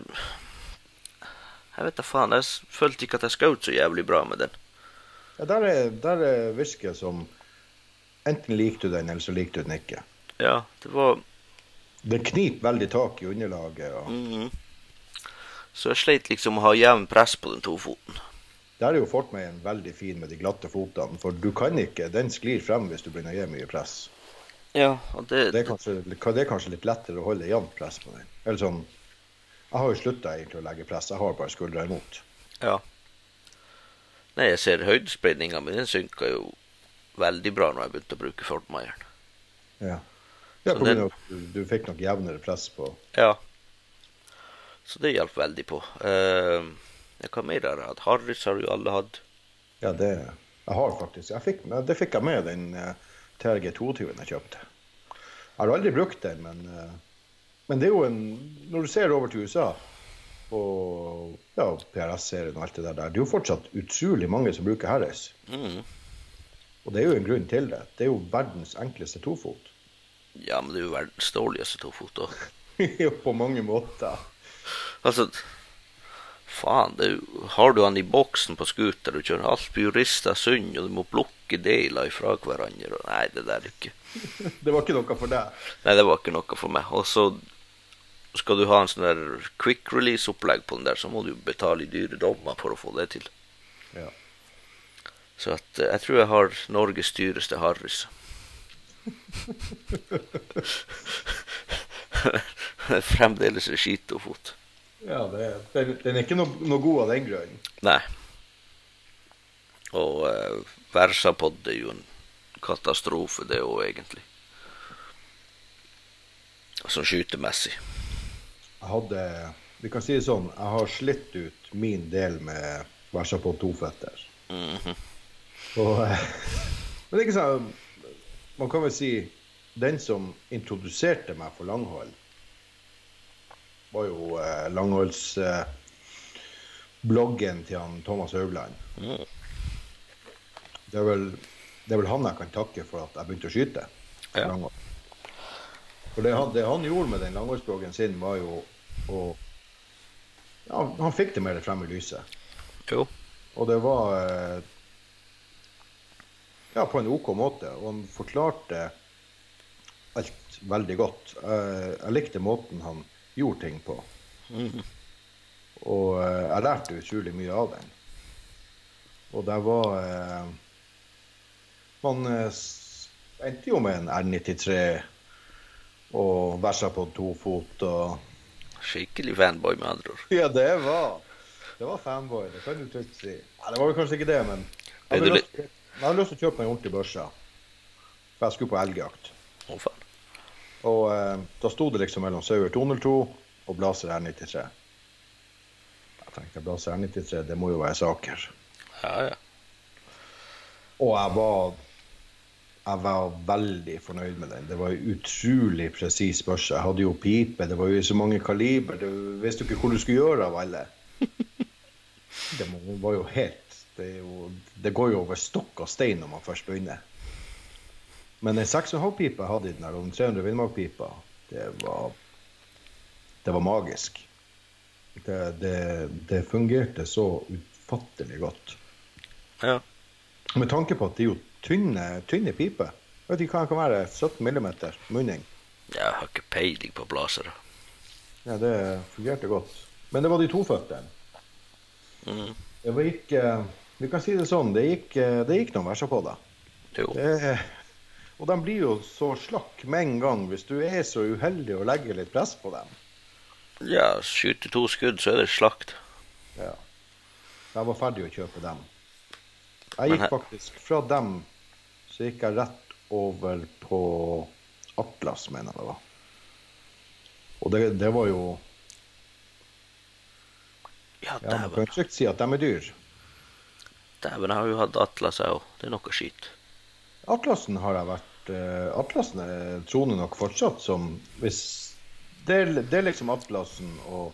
Jeg vet da faen. Jeg følte ikke at jeg skjøt så jævlig bra med den. Ja, der er, der er virket som Enten likte du den, eller så likte du den ikke. Ja, det var Den kniper veldig tak i underlaget. og mhm. Så jeg sleit liksom å ha jevn press på den tofoten. Der er jo Fortmeien veldig fin med de glatte fotene, for du kan ikke Den sklir frem hvis du begynner å gi mye press. Ja, og det, Det er kanskje, det er kanskje litt lettere å holde jevnt press på den. Eller sånn Jeg har jo slutta egentlig å legge press, jeg har bare skuldra imot. Ja. Nei, jeg ser høydespredninga mi. Den synka jo veldig bra når jeg begynte å bruke Fortmeieren. Ja, ja på grunn av at du, du fikk nok jevnere press på Ja. Så det hjalp veldig på. Uh, hva mer har jeg hatt? Harris har jo alle hatt. Ja, det Jeg har faktisk jeg fikk, Det fikk jeg med den uh, TRG 22 jeg kjøpte. Jeg har aldri brukt den, men, eh, men det er jo en Når du ser over til USA og ja, PRS-serien og alt det der, det er jo fortsatt utrolig mange som bruker Harris. Mm. Og det er jo en grunn til det. Det er jo verdens enkleste tofot. Ja, men det er jo verdens dårligste tofot òg. Jo, på mange måter. Altså, faen, det er jo, har du han i boksen på scooter, du kjører alt jo rista sund, og du må plukke deler ifra hverandre, og nei, det der er ikke Det var ikke noe for deg. Nei, det var ikke noe for meg. Og så skal du ha en sånn der quick release-opplegg på den der, så må du betale i dyre dommer for å få det til. Ja. Så at, eh, jeg tror jeg har Norges dyreste Harris. Fremdeles er skit og fot. Ja, det, den, den er ikke noe, noe god av den grunn. Nei. Og uh, Versapod er jo en katastrofe, det òg, egentlig. Sånn skytemessig. Hadde Vi kan si det sånn, jeg har slitt ut min del med Versapod toføtter. Mhm. Og, eh, men det er ikke sånn Man kan vel si den som introduserte meg for langhold, var jo eh, langholdsbloggen til han Thomas Haugland. Mm. Det, er vel, det er vel han jeg kan takke for at jeg begynte å skyte. Ja. langhold. For det han, det han gjorde med den langholdsbloggen sin, var jo å ja, Han fikk det mer frem i lyset. Jo. Og det var eh, Ja, på en OK måte. Og han forklarte alt veldig godt. Jeg, Jeg likte måten han gjorde ting på. Mm. Og eh, jeg lærte utrolig mye av den. Og det var eh, Man eh, endte jo med en R93 og versa på to fot og Skikkelig fanboy, med andre ord. Ja, det var Det var fanboy, det kan du trygt si. Nei, det var vel kanskje ikke det, men jeg hadde lyst, jeg hadde lyst til å kjøpe meg en ordentlig børse. For jeg skulle på elgjakt. Å, faen. Og eh, da sto det liksom mellom Sauer 202 og Blazer R93. Jeg tenkte Blazer R93, det må jo være saker. Ja, ja. Og jeg var jeg var veldig fornøyd med den. Det var en utrolig presis børse. Jeg hadde jo pipe, det var jo så mange kaliber. Du visste jo ikke hvor du skulle gjøre av alle. Det var jo helt det, jo, det går jo over stokk og stein når man først begynner. Men den 6,5-pipa jeg hadde i den her, og den 300 Villmark-pipa, det var Det var magisk. Det, det, det fungerte så ufattelig godt. ja. Med tanke på at det er jo tynne, tynne piper. Vet ikke hva det kan være? 17 millimeter munning. Jeg har ikke peiling på blazere. Ja, det fungerte godt. Men det var de toføttene. Mm. Det var ikke Vi kan si det sånn, det gikk, det gikk noen verser på det. Jo. det. Og de blir jo så slakk med en gang hvis du er så uheldig å legge litt press på dem. Ja, skyter to skudd, så er det slakt. Ja. Jeg var ferdig å kjøpe dem. Jeg gikk faktisk fra dem så gikk jeg rett over på Atlas, mener jeg det var. Og det, det var jo Ja, Ja, man kan trygt si at de er dyr. Dæven, jeg har jo hatt Atlas, jeg òg. Det er noe skit. Atlasen har jeg vært uh, Atlasen er- troende nok fortsatt som hvis Det er, det er liksom Atlasen og,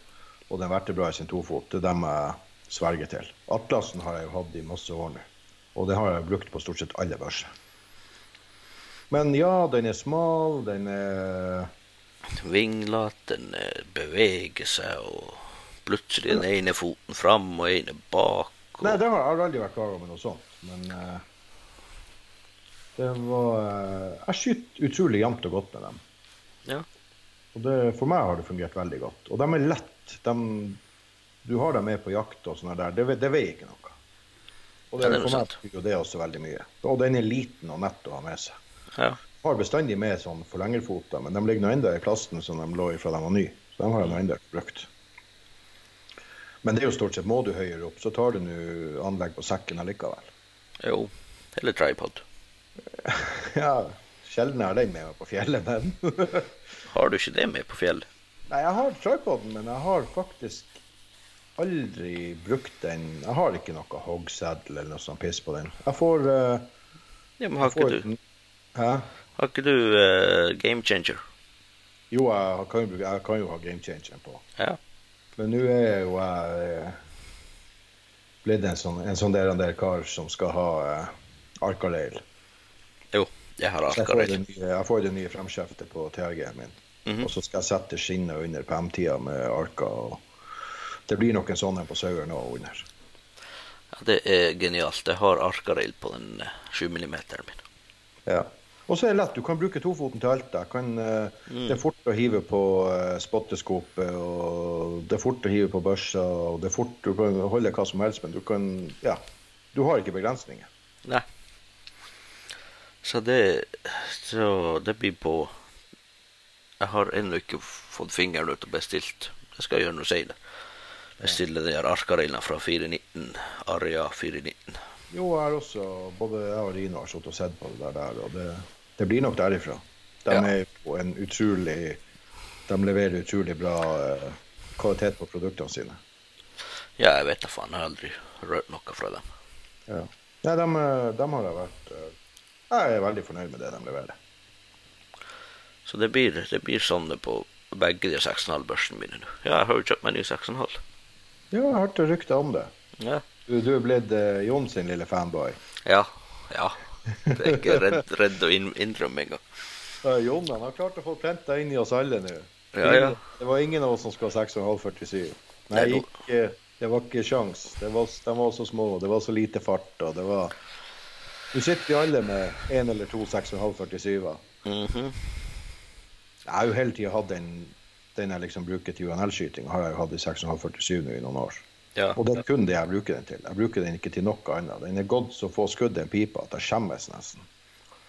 og den i sin tofot. Det er dem jeg sverger til. Atlasen har jeg jo hatt i masse år nå. Og det har jeg brukt på stort sett alle børser. Men ja, den er smal, den er Vinglete, den beveger seg, og plutselig den ene foten fram og ene bak. Og... Nei, det har jeg aldri vært klar over noe sånt. Men uh, det var uh, Jeg skyter utrolig jevnt og godt med dem. Ja. Og det, for meg har det fungert veldig godt. Og de er lett. De, du har dem med på jakt og sånn der. Det, det veier ikke noe. Og det, Ja, det er for meg betyr jo det også veldig mye. Og den er liten og nett å ha med seg. Ja. Har bestandig med sånn forlengerfoter, men de ligger nå enda i plasten som de lå i fra de var nye. Så de har jeg nå enda brukt. Men det er jo stort sett må du høyere opp, så tar du nå anlegg på sekken allikevel. Jo. Eller tripod. Ja, sjelden har den med meg på fjellet, men Har du ikke det med på fjellet? Nei, jeg har tripoden, men jeg har faktisk aldri brukt den. Jeg har ikke noe hoggseddel eller noe sånt piss på den. Jeg får, uh, Ja, men har ikke du, Hæ? har ikke du uh, game changer? Jo, jeg kan, jo, jeg kan jo ha game changer på. Ja. Men nå er jo jeg eh, blitt en sånn, en sånn der, en der kar som skal ha uh, Arcarail. Jo, jeg har Arkaleil Jeg, får det nye- jeg får det nye fremskjeftet på TRG-en min. Mhm. Og så skal jeg sette skinnet under på M-tida med Arka og Det blir nok en sånn en på Sauer nå under. Ja, det er genialt. Jeg har Arcarail på den eh, 7 mm min. Ja. Og så er det lett. Du kan bruke tofoten til alt. Jeg Kan, eh, Mm. Det er fort å hive på uh, spotteskopet, og det er fort å hive på børsa, og det er fort Du kan holde hva som helst, men du kan Ja. Du har ikke begrensninger. Nei. Så det Så det blir på Jeg har ennå ikke fått fingeren ut og bestilt. Det skal gjøre noe seinere. Bestille de her Arcarailen fra 419. Aria 419. Jo, jeg har også Både jeg og Rino har sittet og sett på det der, og det, det blir nok derifra. De Ja. er jo en utrolig De leverer utrolig bra eh, kvalitet på produktene sine. Ja, jeg vet da faen. Jeg har aldri rørt noe fra dem. Ja. Nei, de, eh, de har jeg vært eh, Jeg er veldig fornøyd med det de leverer. Så det blir, det blir sånne på begge de 6,5-børsene mine nå. Ja, jeg har jo kjøpt meg ny 6,5. Ja, jeg hørte rykter om det. Ja. Du, du er blitt uh, Jon sin lille fanboy. ja. Ja. Det er ikke redd, redd å innrømme engang. Uh, Jon han har klart å få plenta inn i oss alle nå. Ja, ja. Det var ingen av oss som skulle ha 6,547. Nei, ikke, det var ikke sjans. Det var, de var så små, det var så lite fart. og det var... Du sitter jo alle med én eller to 6,547-er. Mhm. Jeg har jo hele tida hatt den, den jeg liksom bruker til UNL-skyting, har jeg jo hatt i 6,547 nå i noen år. Ja. Og det er kun det jeg bruker den til. Jeg bruker den ikke til noe annet. Den er gått så få skudd i en pipe at jeg skjemmes nesten.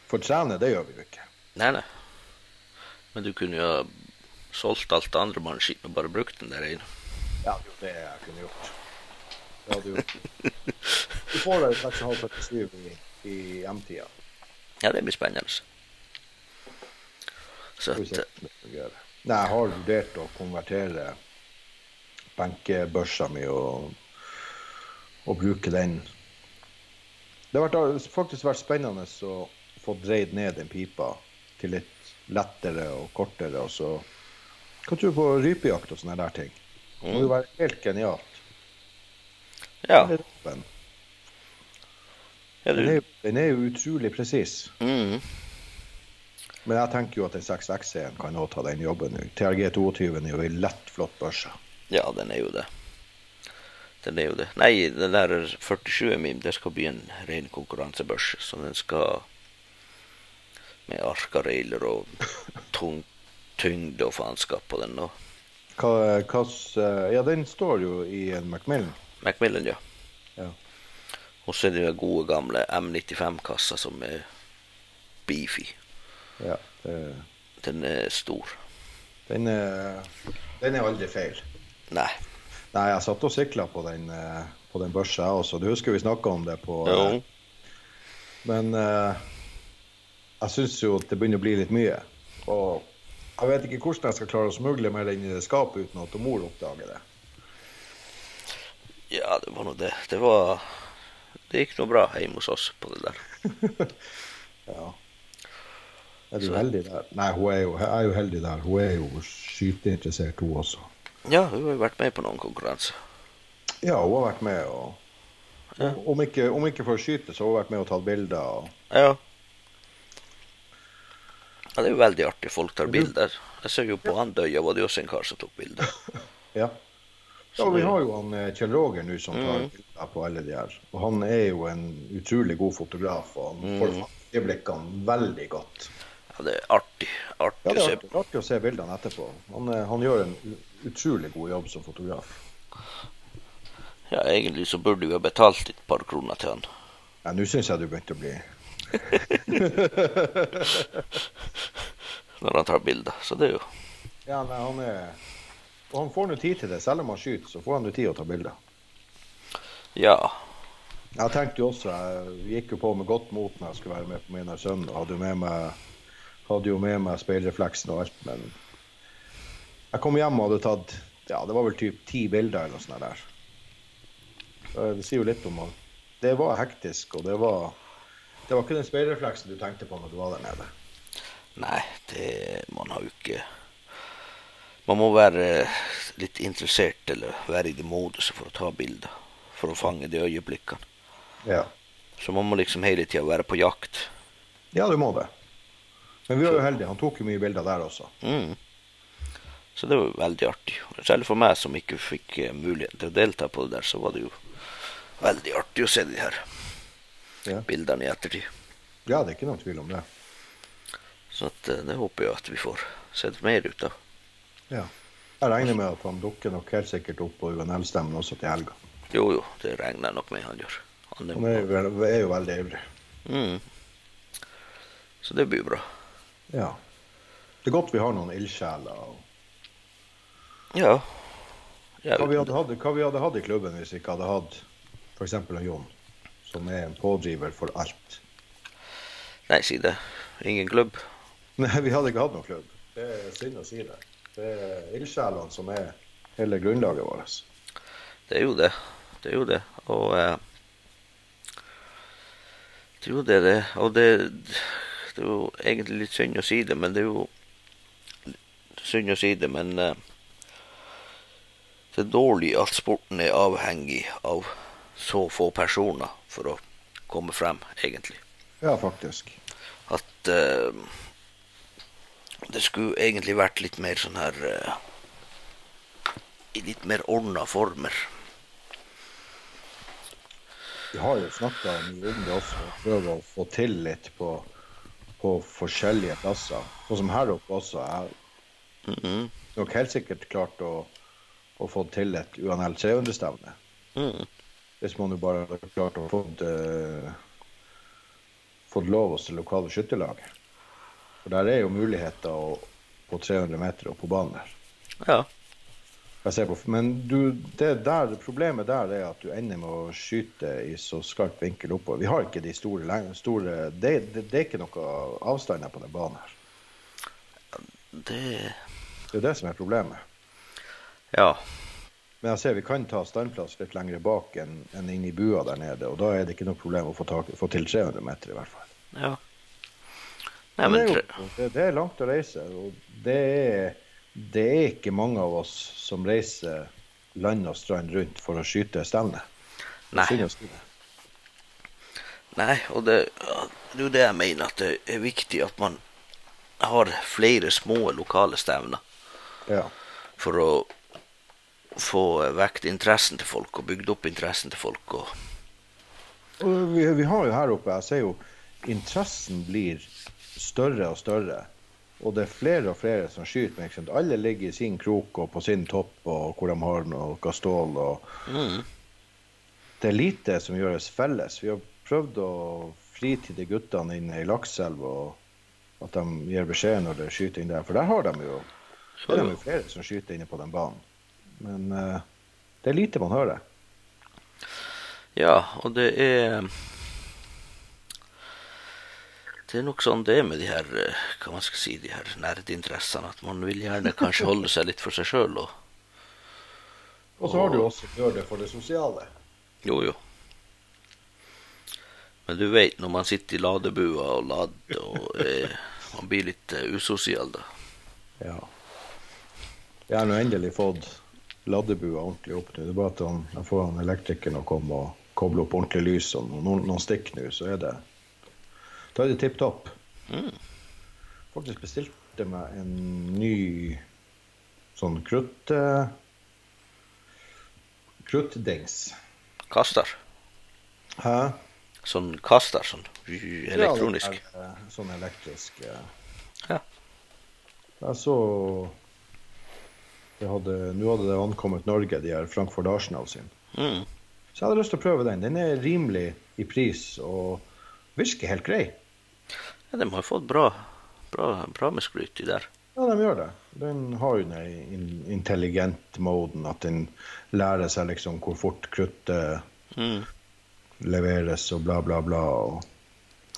For trene, det gjør vi jo ikke. Nei, nei. Men du kunne jo ha solgt alt det andre mannskip og bare brukt den der ene. Ja, det er jo det jeg kunne gjort. Det hadde gjort. Du får deg 6,547 i, i M-tida. Ja, det blir spennende. Så at. Nei, jeg har vurdert å konvertere benkebørsa mi og, og bruke den. Det har faktisk vært spennende å få dreid ned den pipa til litt lettere og kortere. Og så Hva tror du på rypejakt og sånne der ting? Det må jo være helt genialt. ja. Den, er, jo, den er jo utrolig presis. Mm. Men jeg tenker jo at den 6X-en kan også ta den jobben. TRG 22 er jo en lett, flott børse. Ja, den er jo det. Den er jo det. Nei, den der 47 min, det skal bli en ren konkurransebørs. Så den skal med arkarailer og tung tyngde og faenskap på den. Og Hva, hva, ja, den står jo i en Macmillan. Macmillan, ja. Ja. Og så er det jo gode gamle M95-kassa som er beefy. Ja, det, Den er stor. den, er, den er aldri feil. Nei. Nei, jeg satt og sikla på den, eh, på den børsa jeg også. Du husker vi snakka om det på Jo. eh, Men eh, jeg syns jo at det begynner å bli litt mye. Og jeg vet ikke hvordan jeg skal klare å smugle mer inn i det skapet uten at mor oppdager det. Ja, det var nå det. Det var Det gikk noe bra hjemme hos oss på det der. Ja. Er du Så- heldig der? Nei, hun er jo, jeg er jo heldig der. Hun er jo skyteinteressert, hun også. Ja, hun har jo vært med på noen konkurranser. Ja, hun har vært med og Ja. Om ikke, om ikke for å skyte, så har hun vært med og tatt bilder. Og... Ja. ja. Det er jo veldig artig. Folk tar bilder. Jeg ser jo på Andøya var det jo også en kar som tok bilder. Ja. Ja, vi har jo han eh, Kjell Roger nå som tar Mhm. bilder på alle de her. Og han er jo en utrolig god fotograf, og han får Mhm. øyeblikkene veldig godt. Ja, det er artig. Ja, Artig det å er se artig, artig å se bildene etterpå. Han, eh, han gjør en utrolig god jobb som fotograf. Ja, egentlig så burde vi ha betalt et par kroner til han. Ja, Nå syns jeg du begynte å bli når han tar bilder. Så det er jo Ja, nei, han er Og han får nå tid til det. Selv om han skyter, så får han nå tid å ta bilder. Ja. Jeg tenkte jo også, jeg gikk jo på med godt mot når jeg skulle være med på min sønn. Hadde jo med meg, hadde jo med meg speilrefleksen og alt, men jeg kom hjem og hadde tatt ja, det var vel typ ti bilder eller noe sånt der. Det sier jo litt om at det var hektisk, og det var det var ikke den speilrefleksen du tenkte på når du var der nede. Nei, det Man har jo ikke Man må være litt interessert eller være i det moduset for å ta bilder. For å fange de øyeblikkene. Ja, Så man må liksom hele tida være på jakt. ja du må det. Men vi var jo heldige. Han tok jo mye bilder der også. Mm. Så det var jo veldig artig. Selv for meg som ikke fikk eh, muligheten til å delta på det der, så var det jo veldig artig å se de her Ja, bildene i ettertid. ja det er ikke noen tvil om det. Så at, eh, det håper jeg at vi får sett mer ut av. Ja. Jeg regner med at han dukker nok helt sikkert opp på UNL-stemmen også til helga. Jo, jo, det regner jeg nok med han gjør. Han Han er, jo er jo veldig ivrig. mm. Så det blir bra. Ja. Det er godt vi har noen ildsjeler. og Ja. Jeg... Hva vi, hatt, hva vi hadde hatt i klubben hvis vi ikke hadde hatt f.eks. Jon, som er en pådriver for alt. Nei, si det. Ingen klubb. Nei, vi hadde ikke hatt noen klubb. Det er synd å si det. Det er ildsjelene som er hele grunnlaget vårt. Det er jo det. Det er jo det. Og eh, det er jo det, det. Og det, det er jo egentlig litt synd å si det, men det er jo synd å si det, men eh, det er dårlig at sporten er avhengig av så få personer for å komme frem, egentlig. Ja, faktisk. At uh, det skulle egentlig vært litt mer sånn her uh, I litt mer ordna former. Vi har jo snakka mye om det også, og prøvd å få til litt på, på forskjellige plasser. Sånn som her oppe også. Jeg har mm -hmm. nok helt sikkert klart å, å få til et UNL 300-stevne. Mm. Hvis man jo bare hadde klart å få uh, fått lov hos det lokale skytterlaget. For der er jo muligheter å, på 300 meter og på banen der. Ja. På, men du, det der, problemet der er at du ender med å skyte i så skarp vinkel oppover. Vi har ikke de store, store det, det, det er ikke noe avstander på den banen her. Det Det er det som er problemet. Ja. Men jeg ser vi kan ta standplass litt lenger bak enn en inn i bua der nede. Og da er det ikke noe problem å få, tak, få til 300 meter i hvert fall. Ja. Nei, Men det, er jo, det, det er langt å reise, og det er, det er ikke mange av oss som reiser land og strand rundt for å skyte stevne. Nei. Nei, og det, det er jo det jeg mener, at det er viktig at man har flere små lokale stevner Ja. for å få vekt interessen til folk og bygd opp interessen til folk. Og, Og vi, vi har jo her oppe, jeg ser jo interessen blir større og større. Og det er flere og flere som skyter. Sant? alle ligger i sin krok og på sin topp og hvor de har noe stål. Og mm, det er lite som gjøres felles. Vi har prøvd å fri til de guttene inne i Lakselv og at de gir beskjed når det er skyting der. For der har de jo, der er de jo flere som skyter inne på den banen. Men eh, det er lite man hører. ja, og det er Det er nok sånn det er med de her eh, hva man skal si, de her nerdinteressene, at man vil gjerne kanskje holde seg litt for seg sjøl. Og, Og så har du også gjør det for det sosiale. jo, jo. Men du vet når man sitter i ladebua og lader, og eh, man blir litt eh, usosial da. Ja. Jeg har nå endelig fått ladebua ordentlig opp nå. Det er bare at han, jeg får han elektrikeren å komme og koble opp ordentlig lys og noen, noen stikk nå, så er det Da er det tipp topp. Mm. Faktisk bestilte meg en ny sånn krutt... eh, Kruttdings. Kaster. Hæ? Sånn kaster, sånn elektronisk. Ja, eh, sånn elektrisk. eh. Ja. Jeg så Nå hadde det ankommet Norge, de her Frankfurt Arsenal sin. Mm. Så jeg hadde lyst til å prøve den. Den er rimelig i pris og virker helt grei. Ja, de har fått bra, bra, bra med skryt i der. Ja, de gjør det. Den har jo den intelligent-moden, at den lærer seg liksom hvor fort kruttet Mm. leveres og bla, bla, bla.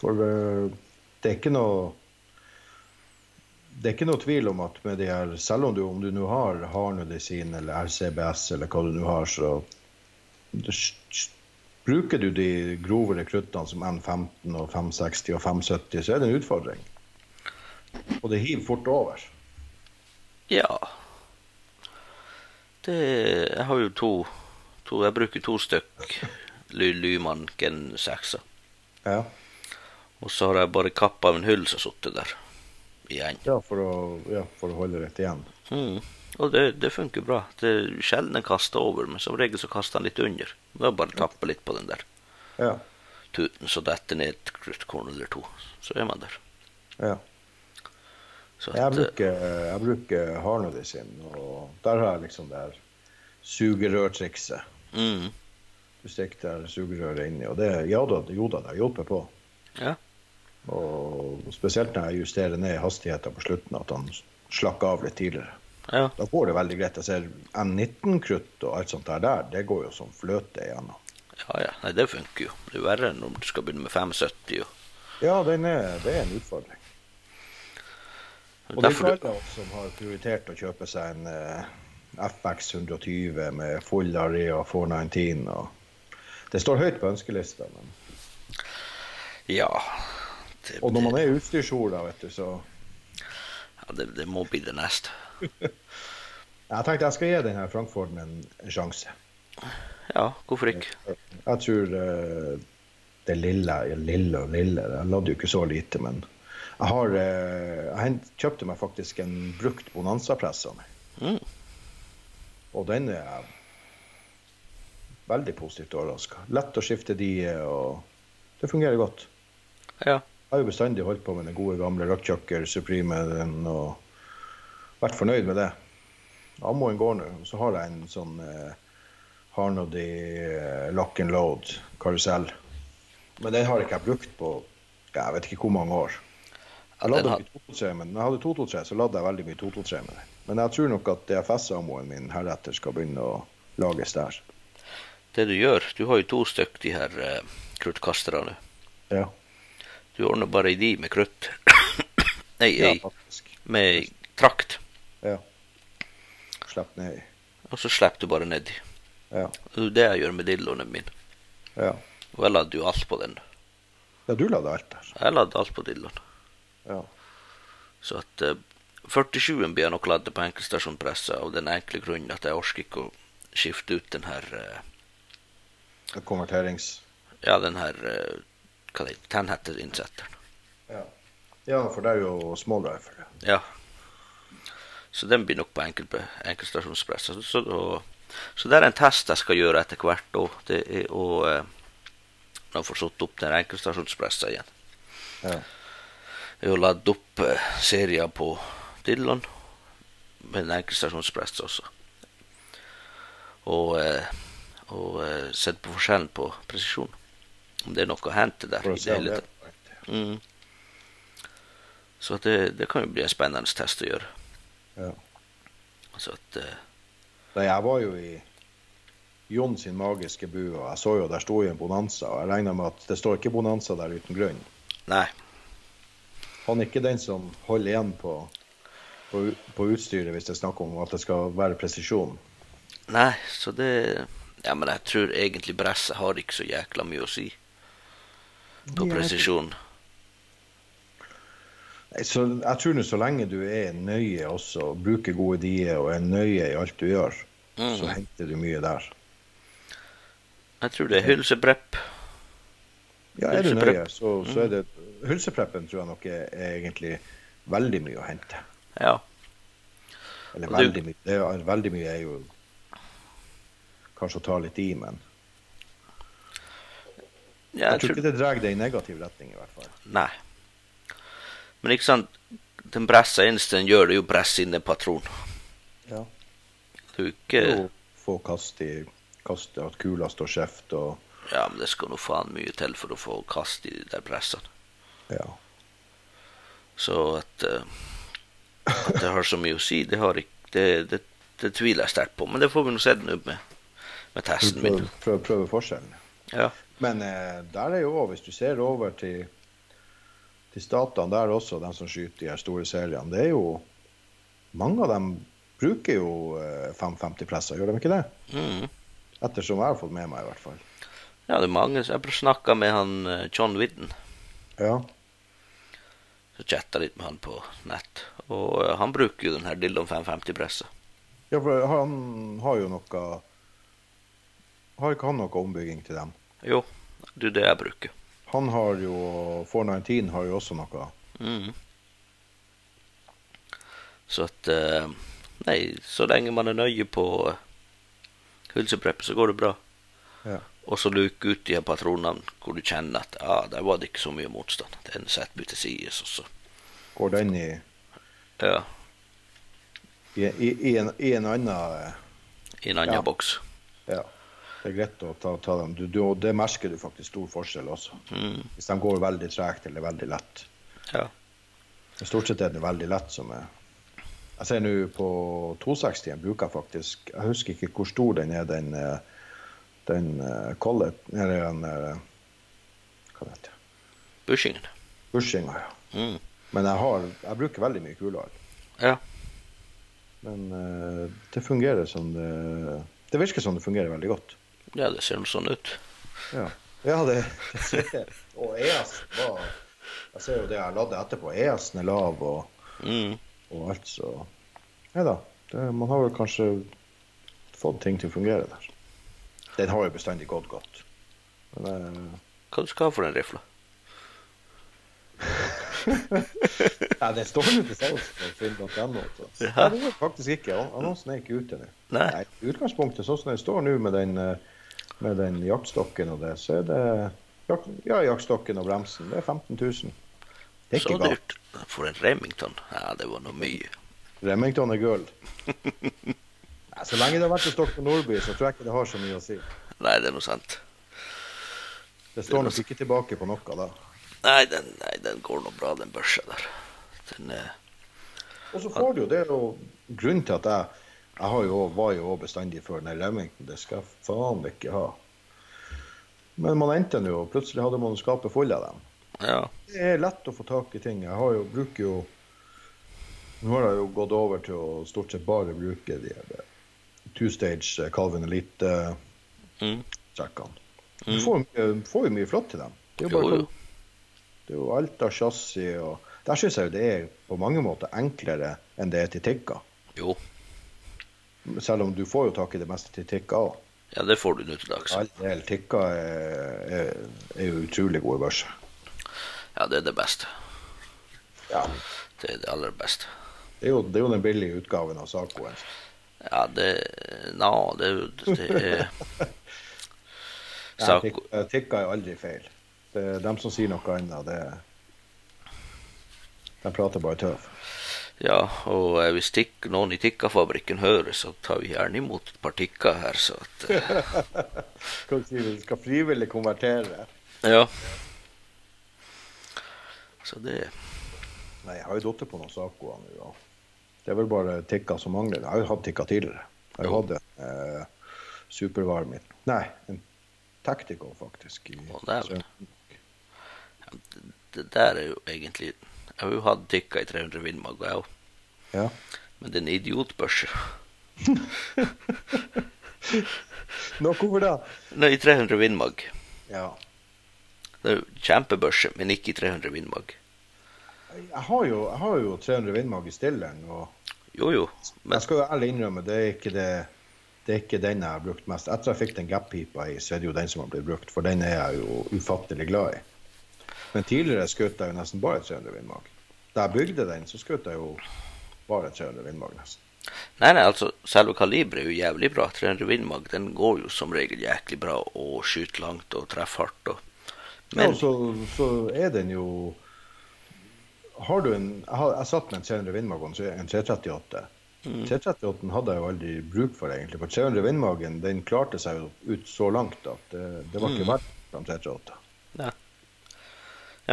For eh, det er ikke noe det er ikke noe tvil om at med de her, selv om du, om du nå har Harnedisin eller RCBS eller hva du nå har, så bruker du de grove rekruttene som N15 og 560 og 570, så er det en utfordring. Og det hiver fort over. Ja. Det Jeg har jo to, to Jeg bruker to stykk Ly Lyman Gen 6. Ja, Og så har jeg bare kappa av en hull som har sittet der igjen. ja, for, å, ja for å holde rett igjen. Mm. Og det, det funker bra. Det er sjelden en kaster over, men som regel så kaster den litt under. Da bare tappe litt på den der Ja, tuten, så detter ned et kruttkorn eller to. Så er man der. ja. Så Jeg at, eh, bruker, jeg bruker Harnudisin, og der har jeg liksom det her sugerørtrikset. mm. Du stikker der sugerøret inni, og det, ja da, jo da, det hjelper på. Ja. Og spesielt når jeg justerer ned hastigheten på slutten, at han slakker av litt tidligere. ja. Da går det veldig greit. Jeg ser N19-krutt og alt sånt der, der, det går jo som fløte igjennom. Ja, ja. Nei, det funker jo. Det er verre enn om du skal begynne med 75. Jo. Ja, den er, det er en utfordring. Og det er alle som har prioritert å kjøpe seg en eh, FX 120 med full Area 419. Og det står høyt på ønskelista. Men... ja, det, Og når man er utstyrshora, vet du, så ja det, det må bli det neste. Jeg tenkte jeg skal gi denne Frankfurten en, en sjanse. Ja, hvorfor ikke? Jeg tror uh, det lille lille og lille Jeg lagde jo ikke så lite, men jeg har uh, Jeg kjøpte meg faktisk en brukt Bonanza-press av meg. Mm. Og den er jeg veldig positivt overraska. Lett å skifte de, og det fungerer godt. Ja. Har jo bestandig holdt på med den gode gamle Rockchucker Supreme og vært fornøyd med det. Ammoen går nå. Så har jeg en sånn eh, Harnody eh, lock and load karusell. Men den har ikke jeg brukt på jeg vet ikke hvor mange år. Jeg, ladde har- mye 223, men når jeg hadde 223, så ladde jeg veldig mye 223 med den. Men jeg tror nok at DFS-ammoen min heretter skal begynne å lages der. Det du gjør, du har jo to stykk de her eh, kruttkasterne. Ja, Du ordner bare ei di med krutt. Nei, ja ei faktisk. med trakt. Ja. Slipp ned. Og så slipper du bare nedi. Ja. Det er det jeg gjør med dildoene mine. Ja. Og jeg lader jo alt på den. ja, du lader alt der. Jeg lader alt på dildoen. Ja. Så at uh, 47-en blir jeg nok ladd på enkeltstasjonpressa av den enkle grunnen at jeg orker ikke å skifte ut den her uh, Konverterings... Ja, den her Hva det heter innsetteren. Ja. ja, for det er jo small rifle. Ja. Så den blir nok på enkel, enkeltstasjonspressa. Så, så det er en test jeg skal gjøre etter hvert. Og det er å eh, jeg får satt opp den enkeltstasjonspressa igjen. Ja. er å lade opp eh, serier på Dillon med en enkeltstasjonspress også. Og, eh, og eh, sett på forskjellen på presisjon. Om det er noe å hente der. I det hele tatt. Mm. Så det, det kan jo bli en spennende test å gjøre. ja. Så at, uh, Da jeg var jo i Jon sin magiske bu, og jeg så jo der sto jo en Bonanza, og jeg regner med at det står ikke Bonanza der uten grunn. nei, Han er ikke den som holder igjen på, på, på utstyret hvis det er snakk om at det skal være presisjon. nei, så det Ja, men jeg tror egentlig bresset har ikke så jækla mye å si på presisjon. Så jeg tror nå så lenge du er nøye også, bruker gode dier og er nøye i alt du gjør, så Mhm. henter du mye der. Jeg tror det er hylseprepp. Ja, er du nøye, så, så er det Hylsepreppen tror jeg nok er, er egentlig veldig mye å hente. Ja. Eller veldig mye. Det er, veldig mye er jo kanskje å ta litt i, men ja jeg tror ikke det drar det i negativ retning, i hvert fall. Nei. Men ikke sant, den bressa eneste den gjør, det er jo å presse inn en patron. Ja. Du ikke Og få kast i kast, at kula står skjevt og Ja, men det skal nå faen mye til for å få kast i de der pressene. ja. Så at, uh, at det har så mye å si, det har ikke Det, det, det tviler jeg sterkt på. Men det får vi nå se nå med, med testen min. Prøve, prøve forskjellen. Ja. Men eh, der er jo òg, hvis du ser over til, til statene der også, de som skyter de her store seriene, det er jo Mange av dem bruker jo eh, 550-presser, gjør de ikke det? Mm. Ettersom jeg har fått med meg, i hvert fall. ja, det er mange. Jeg snakka med han eh, John Widden. Ja. Så chatta litt med han på nett. Og eh, han bruker jo den her Dillon 550-pressa. ja, for han har jo noe Har ikke han noe ombygging til dem? Jo, det er det jeg bruker. Han har jo 419 har jo også noe. Mm. Så at eh, Nei, så lenge man er nøye på hulsepreppet, hylsepreppet, så går det bra. Ja. Og så luke ut de patronene hvor du kjenner at ah, der var det ikke så mye motstand. Den setter vi til side, og så Går den i, Ja, i, i, i, en, i en annen eh, i en annen Ja. boks. Ja. Det er greit å ta, ta dem. Du, du, og det merker du faktisk stor forskjell også. Mm. Hvis de går veldig tregt eller veldig lett. Ja. Stort sett er det veldig lett som er Jeg ser nå på 260-en bruker jeg faktisk Jeg husker ikke hvor stor den er, den, eh, den eh, Collet Eller den eh, Hva heter det? Bushingen. Bushinga, ja. Mm. Men jeg, har, jeg bruker veldig mye kulere. Ja. Men uh, det fungerer som det Det virker som det fungerer veldig godt. Ja, det ser nå sånn ut. Ja, ja det, Og ES var Jeg ser jo det jeg ladde etterpå. ES-en er lav og, Mm. og alt, så Nei da. Det- Man har vel kanskje fått ting til å fungere der. Den har jo bestandig gått godt. Men eh, Hva du skal ha for den rifla? Nei, det står jo til salgs på finn.no. Ja. Nei, det gjør faktisk ikke. An- Annonsen er ikke ute nå. Nei. Nei, I utgangspunktet, sånn som det står nå med den, eh, med den jaktstokken og det, så er det jakt, ja, jaktstokken og bremsen. Det er 15 000. Det er Så ikke dyrt. For en Remington? Ja, det var noe mye. Remington er gull. Nei, så lenge det har vært en stokk på Nordby, så tror jeg ikke det har så mye å si. Nei, det er noe sant. Det står nok ikke tilbake på noe da. Nei, den, nei, den går nå bra, den børsa der. Den eh, Og så får du jo det er jo grunnen til at jeg, jeg har jo, var jo òg bestandig for den Remington. Det skal jeg faen ikke ha. Men man endte den jo, plutselig hadde man skapet full av dem. Ja. Det er lett å få tak i ting. Jeg har jo, bruker jo Nå har jeg jo gått over til å stort sett bare bruke de eh, two-stage eh, Calvin Elite-trekkene. Mm. Du får, får jo mye flott til dem. Det er jo, Jo, bare, jo. Det er jo alt av chassis og Der syns jeg jo det er på mange måter enklere enn det er til Tikka. Jo. Selv om du får jo tak i det meste til Tikka òg. Ja, det får du nå til dags. All del Tikka er, er, er jo utrolig gode børser. Ja, det er det beste. Ja. Det er det aller beste. Det er, jo, det er jo den billige utgaven av Sacoen. Ja, det Nå, det er Det er Ja, Saco tikka er aldri feil. Det er dem som sier noe annet, det De prater bare tøv. Ja, og eh, hvis tikk, noen i Tikka-fabrikken hører, så tar vi gjerne imot et par tikka her, så at eh, Skal vi si vi skal frivillig konvertere? Ja. Så det Nei, jeg har jo datt på noen saker nå. Ja. Det er vel bare tikka som mangler. Jeg har jo hatt tikka tidligere. Jeg har jo hatt en eh, supervarm Nei, en Tactical, faktisk. I, Å, dæven. Det der er jo egentlig Jeg har jo hatt tikka i 300 vindmagg, jeg òg. ja. Men det er en idiotbørse. Nå, over da? Nei, i 300 vindmagg. Ja. Det er kjempebørse, men ikke i 300 vindmagg. Jeg har jo, jeg har jo 300 vindmagg i stilleren. og Jo, jo. Men Jeg skal jo ærlig innrømme, det er ikke det det er ikke den jeg har brukt mest. Etter jeg fikk den gap-pipa i, så er det jo den som har blitt brukt, for den er jeg jo ufattelig glad i. Men tidligere skjøt jeg jo nesten bare 300 vindmag. Da jeg bygde den, så skjøt jeg jo bare 300 vindmag nesten. Nei, nei, altså, selve kaliberet er jo jævlig bra. 300 vindmag, den går jo som regel jæklig bra og skyter langt og treffer hardt. Og... Men ja, så, så er den jo Har du en Jeg, har, jeg satt med en 300 vindmag og en 338. Mm. 338 hadde jeg jo aldri bruk for, egentlig. For 300 vindmagen den klarte seg jo ut så langt at det, det var ikke Mm. verdt de 338. ja,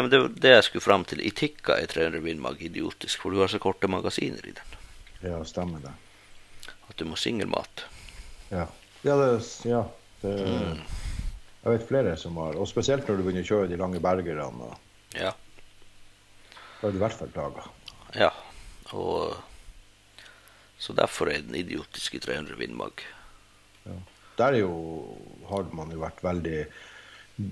men det var det jeg skulle fram til. I Tikka er 300 vindmag idiotisk, for du har så korte magasiner i den Ja, stemmer det. at du må singelmat. Ja, ja, det, ja det, Mm. Jeg vet flere som har Og spesielt når du begynner å kjøre de lange bergerne. Ja. Da er du i hvert fall plaga. ja. Og så derfor er den idiotisk i 300 Ja. Der er jo, har man jo vært veldig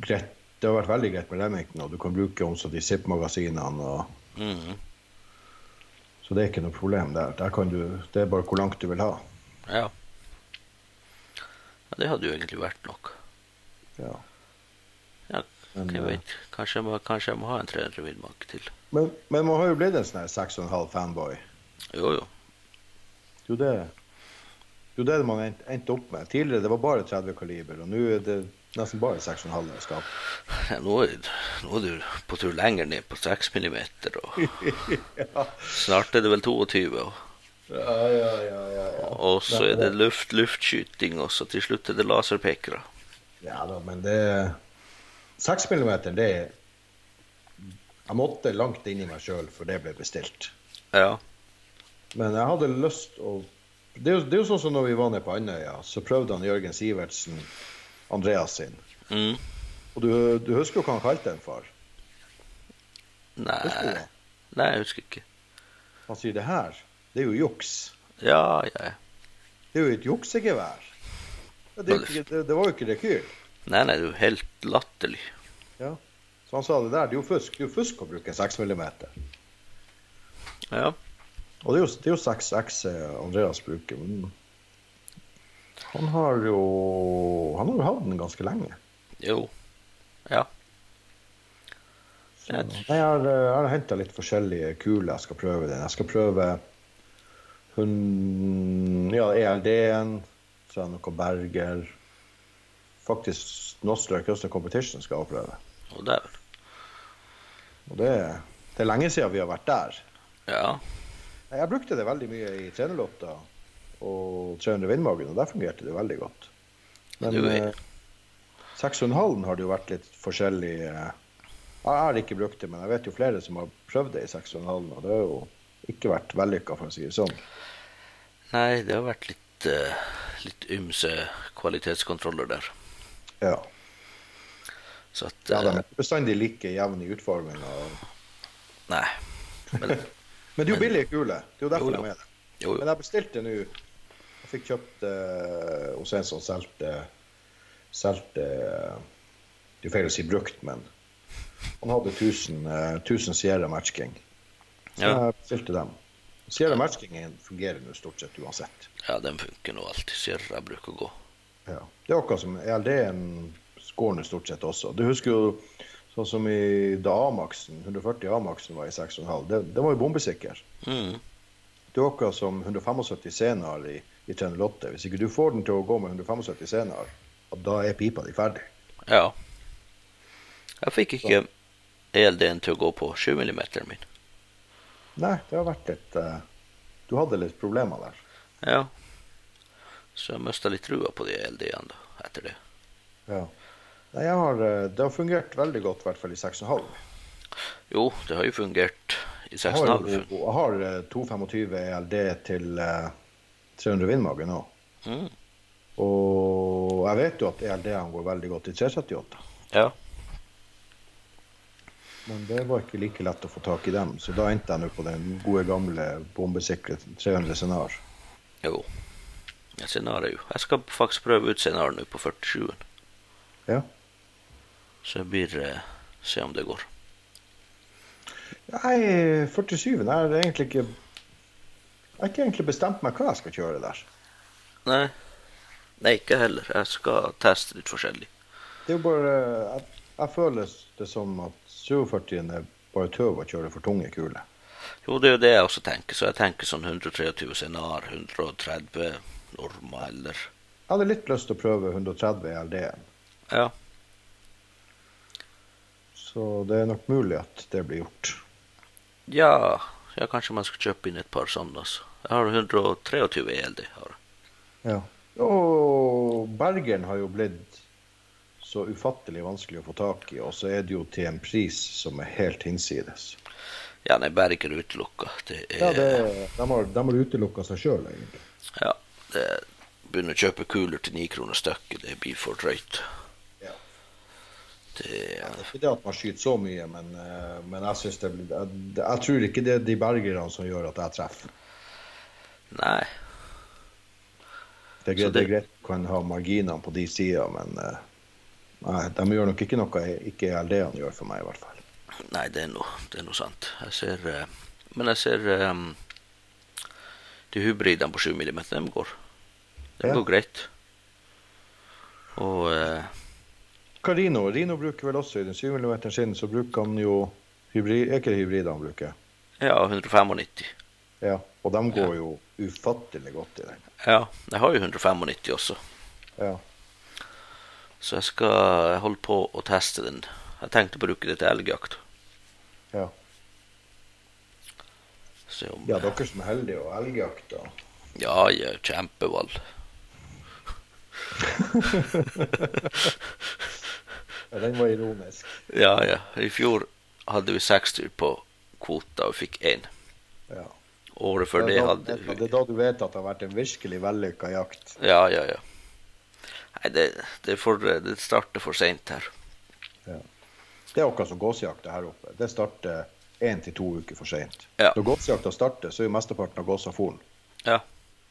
greit Det har vært veldig greit med Remington, og du kan bruke også de ZIP-magasinene. og mm. Så det er ikke noe problem der. der kan du, det er bare hvor langt du vil ha. Ja. ja. Det hadde jo egentlig vært nok. Ja. Ja, Men, jeg eh, vet. Kanskje jeg må, kanskje jeg må ha en 300 vindmag til. men, men man har jo blitt en sånn 6,5 fanboy. Jo, jo. Jo det, er jo det man endte opp med. Tidligere det var bare 30 kaliber, og nå er det nesten bare 6,5 i skap. Ja, nå, er, nå er du på tur lenger ned på 6 millimeter, og ja. snart er det vel 22. Og, Ja, ja, ja, ja, og så er det luft, luftskyting, og så til slutt er det laserpekere. Ja da, men det 6 millimeter, det er Jeg måtte langt inn i meg sjøl for det ble bestilt. Ja. Men jeg hadde lyst å det er, jo, det er jo sånn som når vi var nede på Andøya, så prøvde han Jørgen Sivertsen Andreas sin. Mm. Og du, du husker jo hva han kalte den for? Nei. Nei, jeg husker ikke. Han sier det her, det er jo juks. Ja, ja. Det er jo et juksegevær. Ja, det, ikke- det, det var jo ikke rekyl. Nei, nei, det er jo helt latterlig. Ja. Så han sa det der, det er jo fusk. Det er jo fusk å bruke 6 millimeter. Ja. Og det er jo, det er jo 6X Andreas bruker, men han har jo Han har jo hatt den ganske lenge. Jo. Ja. Så, jeg har, jeg har henta litt forskjellige kuler jeg skal prøve den. Jeg skal prøve hun, ja, ELD-en, så er det noe Berger. Faktisk Nostra Custom Competition skal jeg prøve. Og det, Og det, det er lenge siden vi har vært der. Ja. Jeg brukte det veldig mye i trenerlotta og 300 Vindmagen, og der fungerte det veldig godt. Men eh, 6,5 har det jo vært litt forskjellig eh, Jeg har ikke brukt det, men jeg vet jo flere som har prøvd det i 6,5, og det har jo ikke vært vellykka, for å si det sånn. Nei, det har vært litt, eh, litt ymse kvalitetskontroller der. Ja. Så at ja de er er bestandig like jevne i utforminga. Nei. Men Men det er jo billige kuler. Det er jo derfor Jo, jo. de er det. jo, Men jeg bestilte nå fikk kjøpt eh, hos en som solgte Solgte Det er feil å si brukt, men han hadde 1000, eh, 1000 Sierra Match King. Så Ja. jeg bestilte dem. Sierra Match King fungerer nå stort sett uansett. ja, den funker nå alltid. Sierra bruker å gå. Ja. Det er akkurat som ELD-en går nå stort sett også. Du husker jo sånn som i da A-maksen, 140 A-maksen var i 6,5. Det, det var jo bombesikker. Mm. Det er akkurat som 175 senar i, i 8. Hvis ikke du får den til å gå med 175 senar, da er pipa di ferdig. Ja. Jeg fikk ikke ELD-en til å gå på 7 mm min. Nei, det har vært litt uh, Du hadde litt problemer der. Ja. Så jeg mista litt trua på de ELD-ene etter det. Ja. Nei, har, eh, det har fungert veldig godt, i hvert fall i 6,5. Jo, det har jo fungert i Jeg har, 6,5. jo- jeg har eh, 225 ELD til eh, 300 Vindmage nå. Mm. Og jeg vet jo at ELD-ene går veldig godt i 378. Ja. Men det var ikke like lett å få tak i dem, så da endte jeg nå på den gode gamle bombesikre 300 Senar. Jo. Scenar Senar er jo Jeg skal faktisk prøve ut Senar nå på 47-en. Ja. Så jeg blir eh, Se om det går. Nei, 47-en er egentlig ikke Jeg har ikke egentlig bestemt meg hva jeg skal kjøre der. Nei. Nei, ikke heller. Jeg skal teste litt forskjellig. Det er jo bare Jeg, jeg føler det som at 47 er bare tøv å kjøre for tunge kuler. Jo, det er jo det jeg også tenker. Så jeg tenker sånn 123 Senar, 130 Norma eller Jeg hadde litt lyst til å prøve 130 LD-en, Ja. så det er nok mulig at det blir gjort. Ja, ja kanskje man skal kjøpe inn et par sånne. Altså. Jeg har 123 ELD. Har. Ja. Og Bergeren har jo blitt så ufattelig vanskelig å få tak i, og så er det jo til en pris som er helt hinsides. Ja, nei, Bergen utelukka. Det er Ja, det, de har, de har utelukka seg sjøl, egentlig. Ja, det begynner å kjøpe kuler til ni kroner stykket. Det blir for drøyt. Ja. Det er Ikke det at man skyter så mye, men, eh, men jeg synes det blir jeg, jeg tror ikke det er de bergerne som gjør at jeg treffer. Nei. Det er greit, det... det- er greit kan ha marginene på de sidene, men eh, nei, de gjør nok ikke noe ikke LD-ene gjør for meg, i hvert fall. Nei, det er noe, sant. Jeg ser eh, Men jeg ser um, de hybridene på 7 mm, de går. De Ja. går greit. Og uh, Hva Rino? Rino bruker vel også i den 7 mm sin, så bruker han jo hybrid, Er ikke det hybrider han bruker? ja, 195. Ja. Og de går jo ufattelig godt i den. Ja, jeg har jo 195 også. Ja. Så jeg skal holde på å teste den. Jeg tenkte å bruke det til elgjakt. Ja. Om ja, dere som er heldige og elgjakter. Ja, er kjempevalg. Ja, den var ironisk. Ja, ja. I fjor hadde vi seks dyr på kvota og fikk én. Ja. Året før det er da, det er da du vet at det har vært en virkelig vellykka jakt. Ja, ja, ja. Nei, det, det, for, det starter for seint her. Det er akkurat som gåsejakta her oppe. Det starter én til to uker for seint. Ja. Når gåsejakta starter, så er jo mesteparten av gåsa foren. Ja.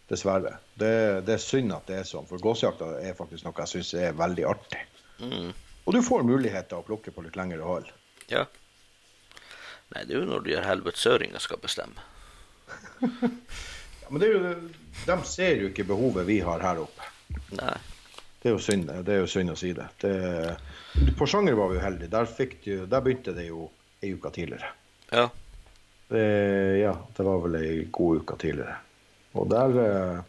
Dessverre. Det, det er synd at det er sånn, for gåsejakta er faktisk noe jeg syns er veldig artig. Mm. Og du får muligheter å plukke på litt lengre hold. ja. Nei, det er jo når de her helvetesøringer skal bestemme. Ja, men det jo, de ser jo ikke behovet vi har her oppe. Nei. Det er jo synd, det er jo synd å si det. det på Sjanger var vi jo heldige. Der, du, der begynte det jo ei uke tidligere. Ja. Det, ja, det var vel ei god uke tidligere. Og der eh,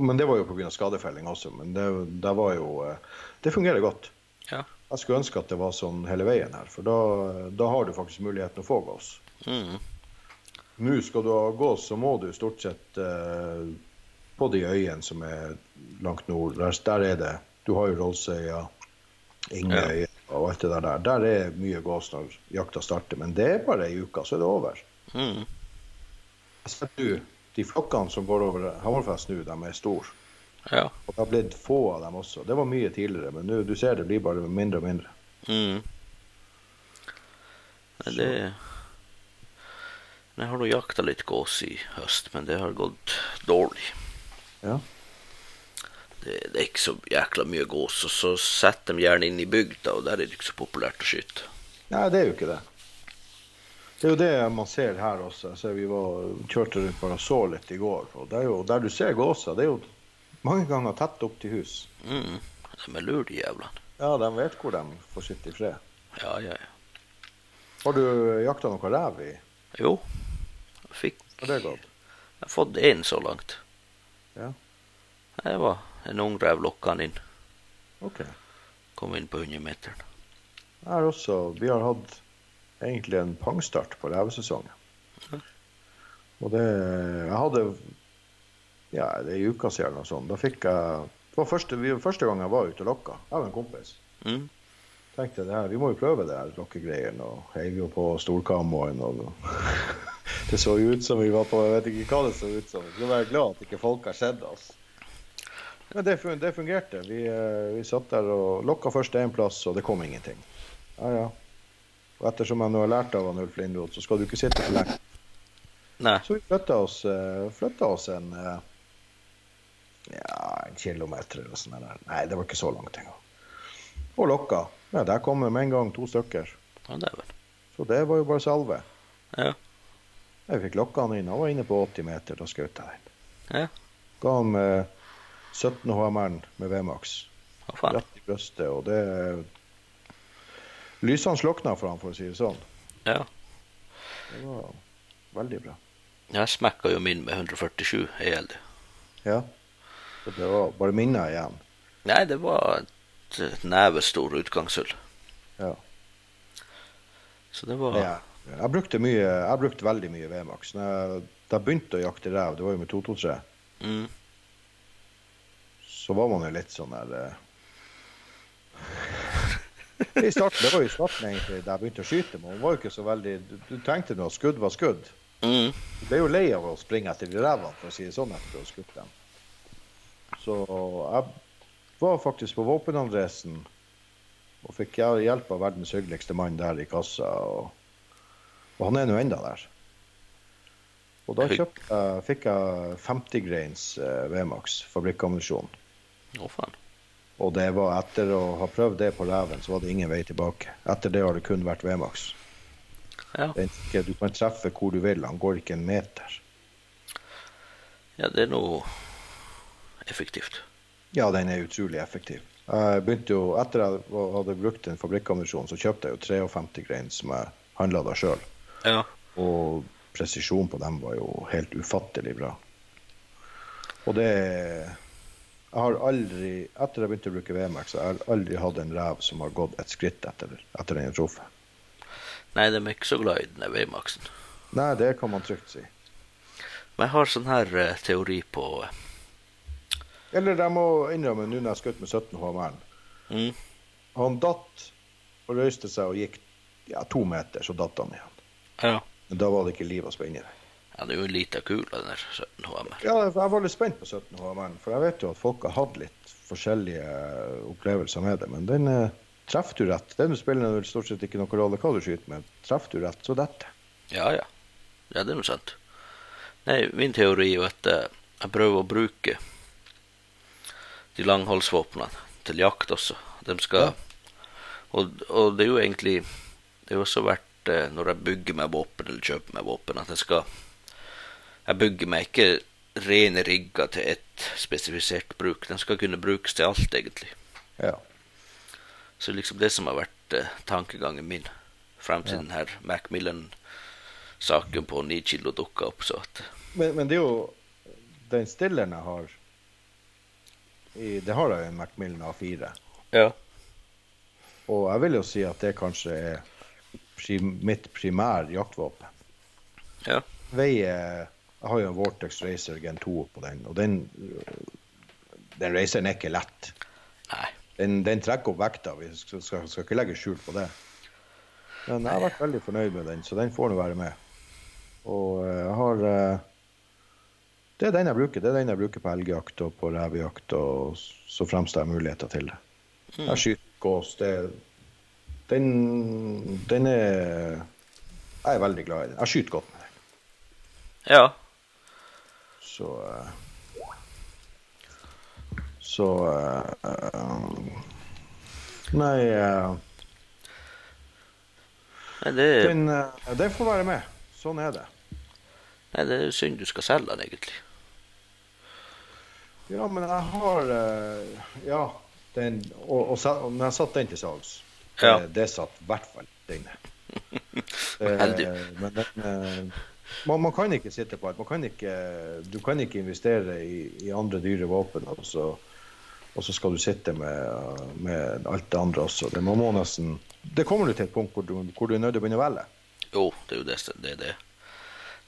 Men det var jo pga. skadefelling også. Men det, det var jo eh, Det fungerer godt. Ja. Jeg skulle ønske at det var sånn hele veien her, for da, da har du faktisk muligheten å få gås. Mm. Nå skal du gås, så må du stort sett uh, på de øyene som er langt nord. Der, der er det Du har jo Rollsøya, Ingøy og alt det der. der. Er mye gås når jakta starter, men det er bare ei uke, så er det over. Mm. Jeg ser du, De flokkene som går over Hammerfest nå, de er store. Ja. Og det har blitt få av dem også. Det var mye tidligere, men nå du ser det blir bare mindre og mindre. Mm. Det Jeg har nå jakta litt gås i høst, men det har gått dårlig. Ja. Det, det er ikke så jækla mye gås, og så setter de gjerne inn i bygda, og der er det ikke så populært å skyte. Nei, det er jo ikke det. Det er jo det man ser her også. Jeg ser vi var, kjørte rundt bare og så litt i går. Og det er jo, der du ser gåsa, det er jo mange ganger tett opp til hus. Mm. De er lure, de jævlene. Ja, de vet hvor de får sitte i fred. Ja, ja, ja. Har du jakta noe rev i? Jo, fikk gått? Jeg har fått én så langt. Ja. Det var en ung rev lokka han inn. OK. Kom inn på 100-meteren. Jeg har også, vi har hatt egentlig en pangstart på revesesongen. Og det Jeg hadde ja, det er ei uke siden eller noe sånt. Da fikk jeg Det var første, første gang jeg var ute og lokka. Jeg og en kompis. Mm. tenkte det her, vi må jo prøve det her lokkegreiene. Og heiv jo på storkamoen Og det så jo ut som vi var på Jeg vet ikke hva det så ut som. Vi skulle være glad at ikke folk har sett oss. Men det, fun- det fungerte. Vi, eh, vi satt der og lokka først én plass, og det kom ingenting. Ja, ja. Og ettersom jeg nå har lært av han Ulf Lindroth, så skal du ikke sitte for lenge. Nei. Så vi flytta oss, eh, oss en eh, ja, en kilometer eller sånn. Nei, det var ikke så langt engang. Og lokka. Ja, der kom det med en gang to stykker. Ja, dæven. Så det var jo bare salve. Ja. Jeg fikk lokka han inn. Han var inne på 80 meter. Da skjøt jeg den. Ja. Ga han med 17 HMR med VMAX faen? rett i brystet, og det Lysene slokna for han, for å si det sånn. Ja. Det var veldig bra. Jeg smekka jo min med 147 ELD. Ja. Så det var bare minner igjen. Nei, det var et eh, nevestor utgangshull. Ja. Så det var Ja. Jeg brukte, mye, jeg brukte veldig mye VMAX. Jeg, da jeg begynte å jakte rev, det var jo med 223, mm. så var man jo litt sånn der uh... I starten, Det var jo i starten egentlig da jeg begynte å skyte, men man var jo ikke så veldig Du, du tenkte nå skudd var skudd. Mm. Du ble jo lei av å springe etter de revene, for å si det sånn, etter å ha skutt dem. Så jeg var faktisk på våpenadressen og fikk hjelp av verdens hyggeligste mann der i kassa. Og, og han er nå enda der. Og da kjøpt, uh, fikk jeg 50 grains uh, VMAX fabrikkammunisjon. Oh, faen. Og det var etter å ha prøvd det på reven, så var det ingen vei tilbake. Etter det har det kun vært VMAX. Ja. Ikke, du kan treffe hvor du vil, han går ikke en meter. ja, det er noe effektivt. Ja, den er utrolig effektiv. Jeg begynte jo, Etter jeg hadde brukt en fabrikkammunisjon, så kjøpte jeg jo 53 grains som jeg handla da sjøl. Ja. Og presisjonen på dem var jo helt ufattelig bra. Og det Jeg har aldri, etter jeg begynte å bruke VMAX, jeg har aldri hatt en rev som har gått et skritt etter, etter den jeg truffet. Nei, de er ikke så glad i den VMAX-en. Nei, det kan man trygt si. Men jeg har sånn her uh, teori på uh... Eller jeg må innrømme, nå når jeg skjøt med 17 HMR mm. Han datt og røyste seg og gikk ja, to meter, så datt han igjen. Ja. Men da var det ikke liv å spenne ja, det er jo en liten kule, den der 17 HMR. Ja, jeg var litt spent på 17 HMR, for jeg vet jo at folk har hatt litt forskjellige opplevelser med det. Men den eh, treffer du rett. Den spiller vel stort sett ikke noen rolle hva du skyter med. Treffer du rett, så detter. Ja, ja. Ja, det er noe sant. Nei, min teori er jo at eh, jeg prøver å bruke de langholdsvåpnene til jakt også. De skal og, og det er jo egentlig Det har også vært eh, når jeg bygger meg våpen eller kjøper meg våpen, at jeg skal Jeg bygger meg ikke rene rigger til ett spesifisert bruk. Den skal kunne brukes til alt, egentlig. Ja. Så liksom det som har vært eh, tankegangen min frem til Ja. den her Macmillan-saken på ni kilo dukka opp, så at Men, men det er jo den stilleren jeg har i, Det har jeg jo en Macmillan A4. Ja. Og jeg vil jo si at det kanskje er prim, mitt primære jaktvåpen. Ja. Veier Jeg har jo en Vortex Racer Gen 2 på den, og den den raceren er ikke lett. Nei. Den, den trekker opp vekta. Vi skal, skal, skal ikke legge skjul på det. Men jeg har vært veldig fornøyd med den, så den får nå være med. Og eh, jeg har eh, Det er den jeg bruker. Det er den jeg bruker på elgjakt og på revejakt, og så fremst jeg har muligheter til det. Jeg skyter gås. Det, den, den er Jeg er veldig glad i den. Jeg skyter godt med den. Ja. Så eh, Så eh, Nei eh, Nei, det, den, den får være med. Sånn er det. nei, det er synd du skal selge den, egentlig. Ja, men jeg har Ja, den Og, og, og når jeg satt den til salgs, Ja. det, det satt i hvert fall inne. Eh, men den eh, man, man kan ikke sitte på alt. Man kan ikke, du kan ikke investere i, i andre dyre våpen, og så, og så skal du sitte med, med alt det andre også. Det, man må nesten, det kommer du til et punkt hvor du, hvor du er nødt til å begynne å velge. Jo, det er jo det det. Er det.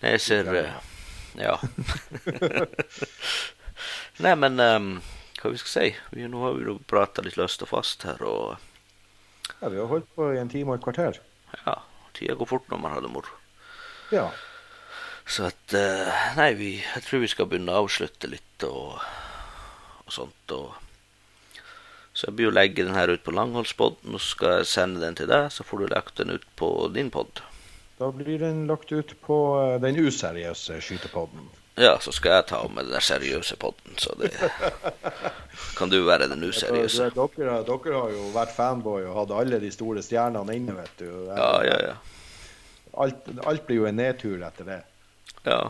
Jeg ser eh, Ja. Nei, men um, hva vi skal si? Vi, nå har vi prata litt løst og fast her, og Ja, vi har holdt på i en time og et kvarter. ja, tida går fort når man har det moro. Ja. Så at eh, Nei, vi, jeg tror vi skal begynne å avslutte litt og, og sånt. Og, så jeg blir jo legge den her ut på Langholdspodden, og skal jeg sende den til deg. Så får du lagt den ut på din pod. Da blir den lagt ut på eh, den useriøse skytepodden. Ja, så skal jeg ta med den der seriøse podden, så det kan du være den useriøse. Dere, dere, dere har jo vært fanboy og hatt alle de store stjernene inne, vet du. Ja, ja, ja. Alt, alt blir jo en nedtur etter det. Ja,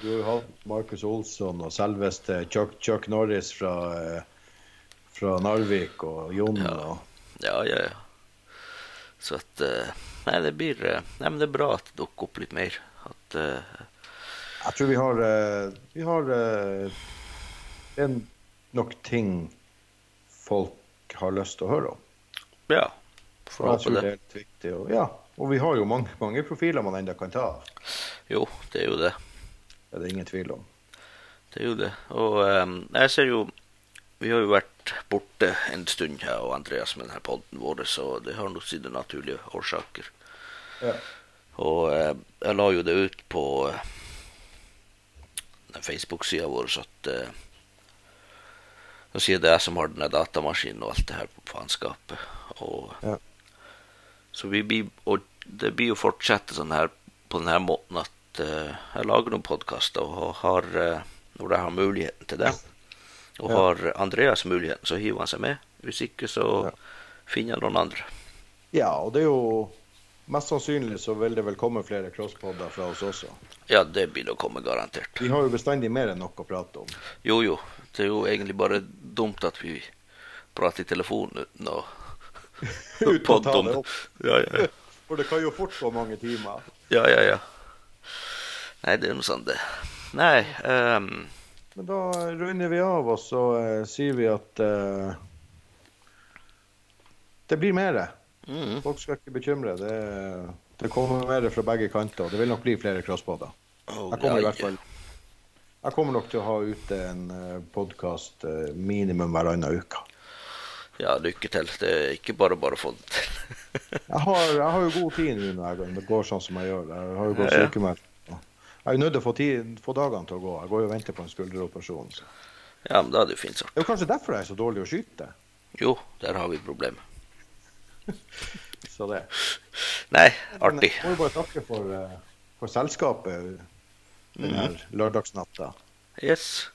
Du har jo hatt Marcus Olsson og selveste Chuck, Chuck Norris fra, eh, fra Narvik og Jon. Ja. Og, ja, ja. ja. Så at eh, Nei, det blir eh, Nei, men det er bra at det dukker opp litt mer. At jeg tror vi har, eh, vi har eh, er nok ting folk har lyst til å høre om. Ja. Får håpe det det. viktig. Og, ja, og vi har jo mange, mange profiler man enda kan ta av. Jo, det er jo det. Det er det ingen tvil om. Det er jo det. Og um, jeg ser jo Vi har jo vært borte en stund, jeg og Andreas, med denne podden vår, så det har nok sine naturlige årsaker. Ja. Og jeg la jo det ut på den Facebook-sida vår så at uh, sier det jeg som har denne datamaskinen og alt det her på faenskapet. Og Ja. Så vi blir Og det blir jo fortsette sånn her på denne måten at uh, jeg lager noen podkaster og har uh, Når jeg har muligheten til det, og Ja. har Andreas muligheten, så hiver han seg med. Hvis ikke, så Ja. finner jeg noen andre. Ja, og det er jo Mest sannsynlig så vil det vel komme flere crosspoder fra oss også. Ja, det blir det å komme, garantert. Vi har jo bestandig mer enn nok å prate om. Jo, jo. Det er jo egentlig bare dumt at vi prater i telefonen å Uten å ta det det. opp. Ja, ja, ja. For det kan jo fort gå mange timer. ja, ja, ja. Nei, det er noe sånt, det. Nei um... Men da runder vi av, og så uh, sier vi at uh, det blir mer. Mm, Folk skal ikke bekymre. Det, det kommer mer fra begge kanter. Det vil nok bli flere crossbåter. å, Jeg kommer i hvert fall Jeg kommer nok til å ha ute en podkast minimum hver annen uke. Ja, lykke til. Det er ikke bare bare å få det til. Jeg har, jeg har jo god tid nå når jeg- det går sånn som jeg gjør. Jeg har jo gått Ja, sykemeldt. Jeg er nødt til å få, tid, få dagene til å gå. Jeg går jo og venter på en skulderoperasjon. Så. ja, men da er det jo fint sagt. Det er jo kanskje derfor jeg er så dårlig å skyte. Jo, der har vi et problem. Så det. Nei, Men artig. Jeg må jo bare takke for, eh, for selskapet den her lørdagsnatta. Yes.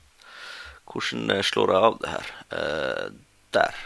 Hvordan eh, slår jeg av det her? Uh, der.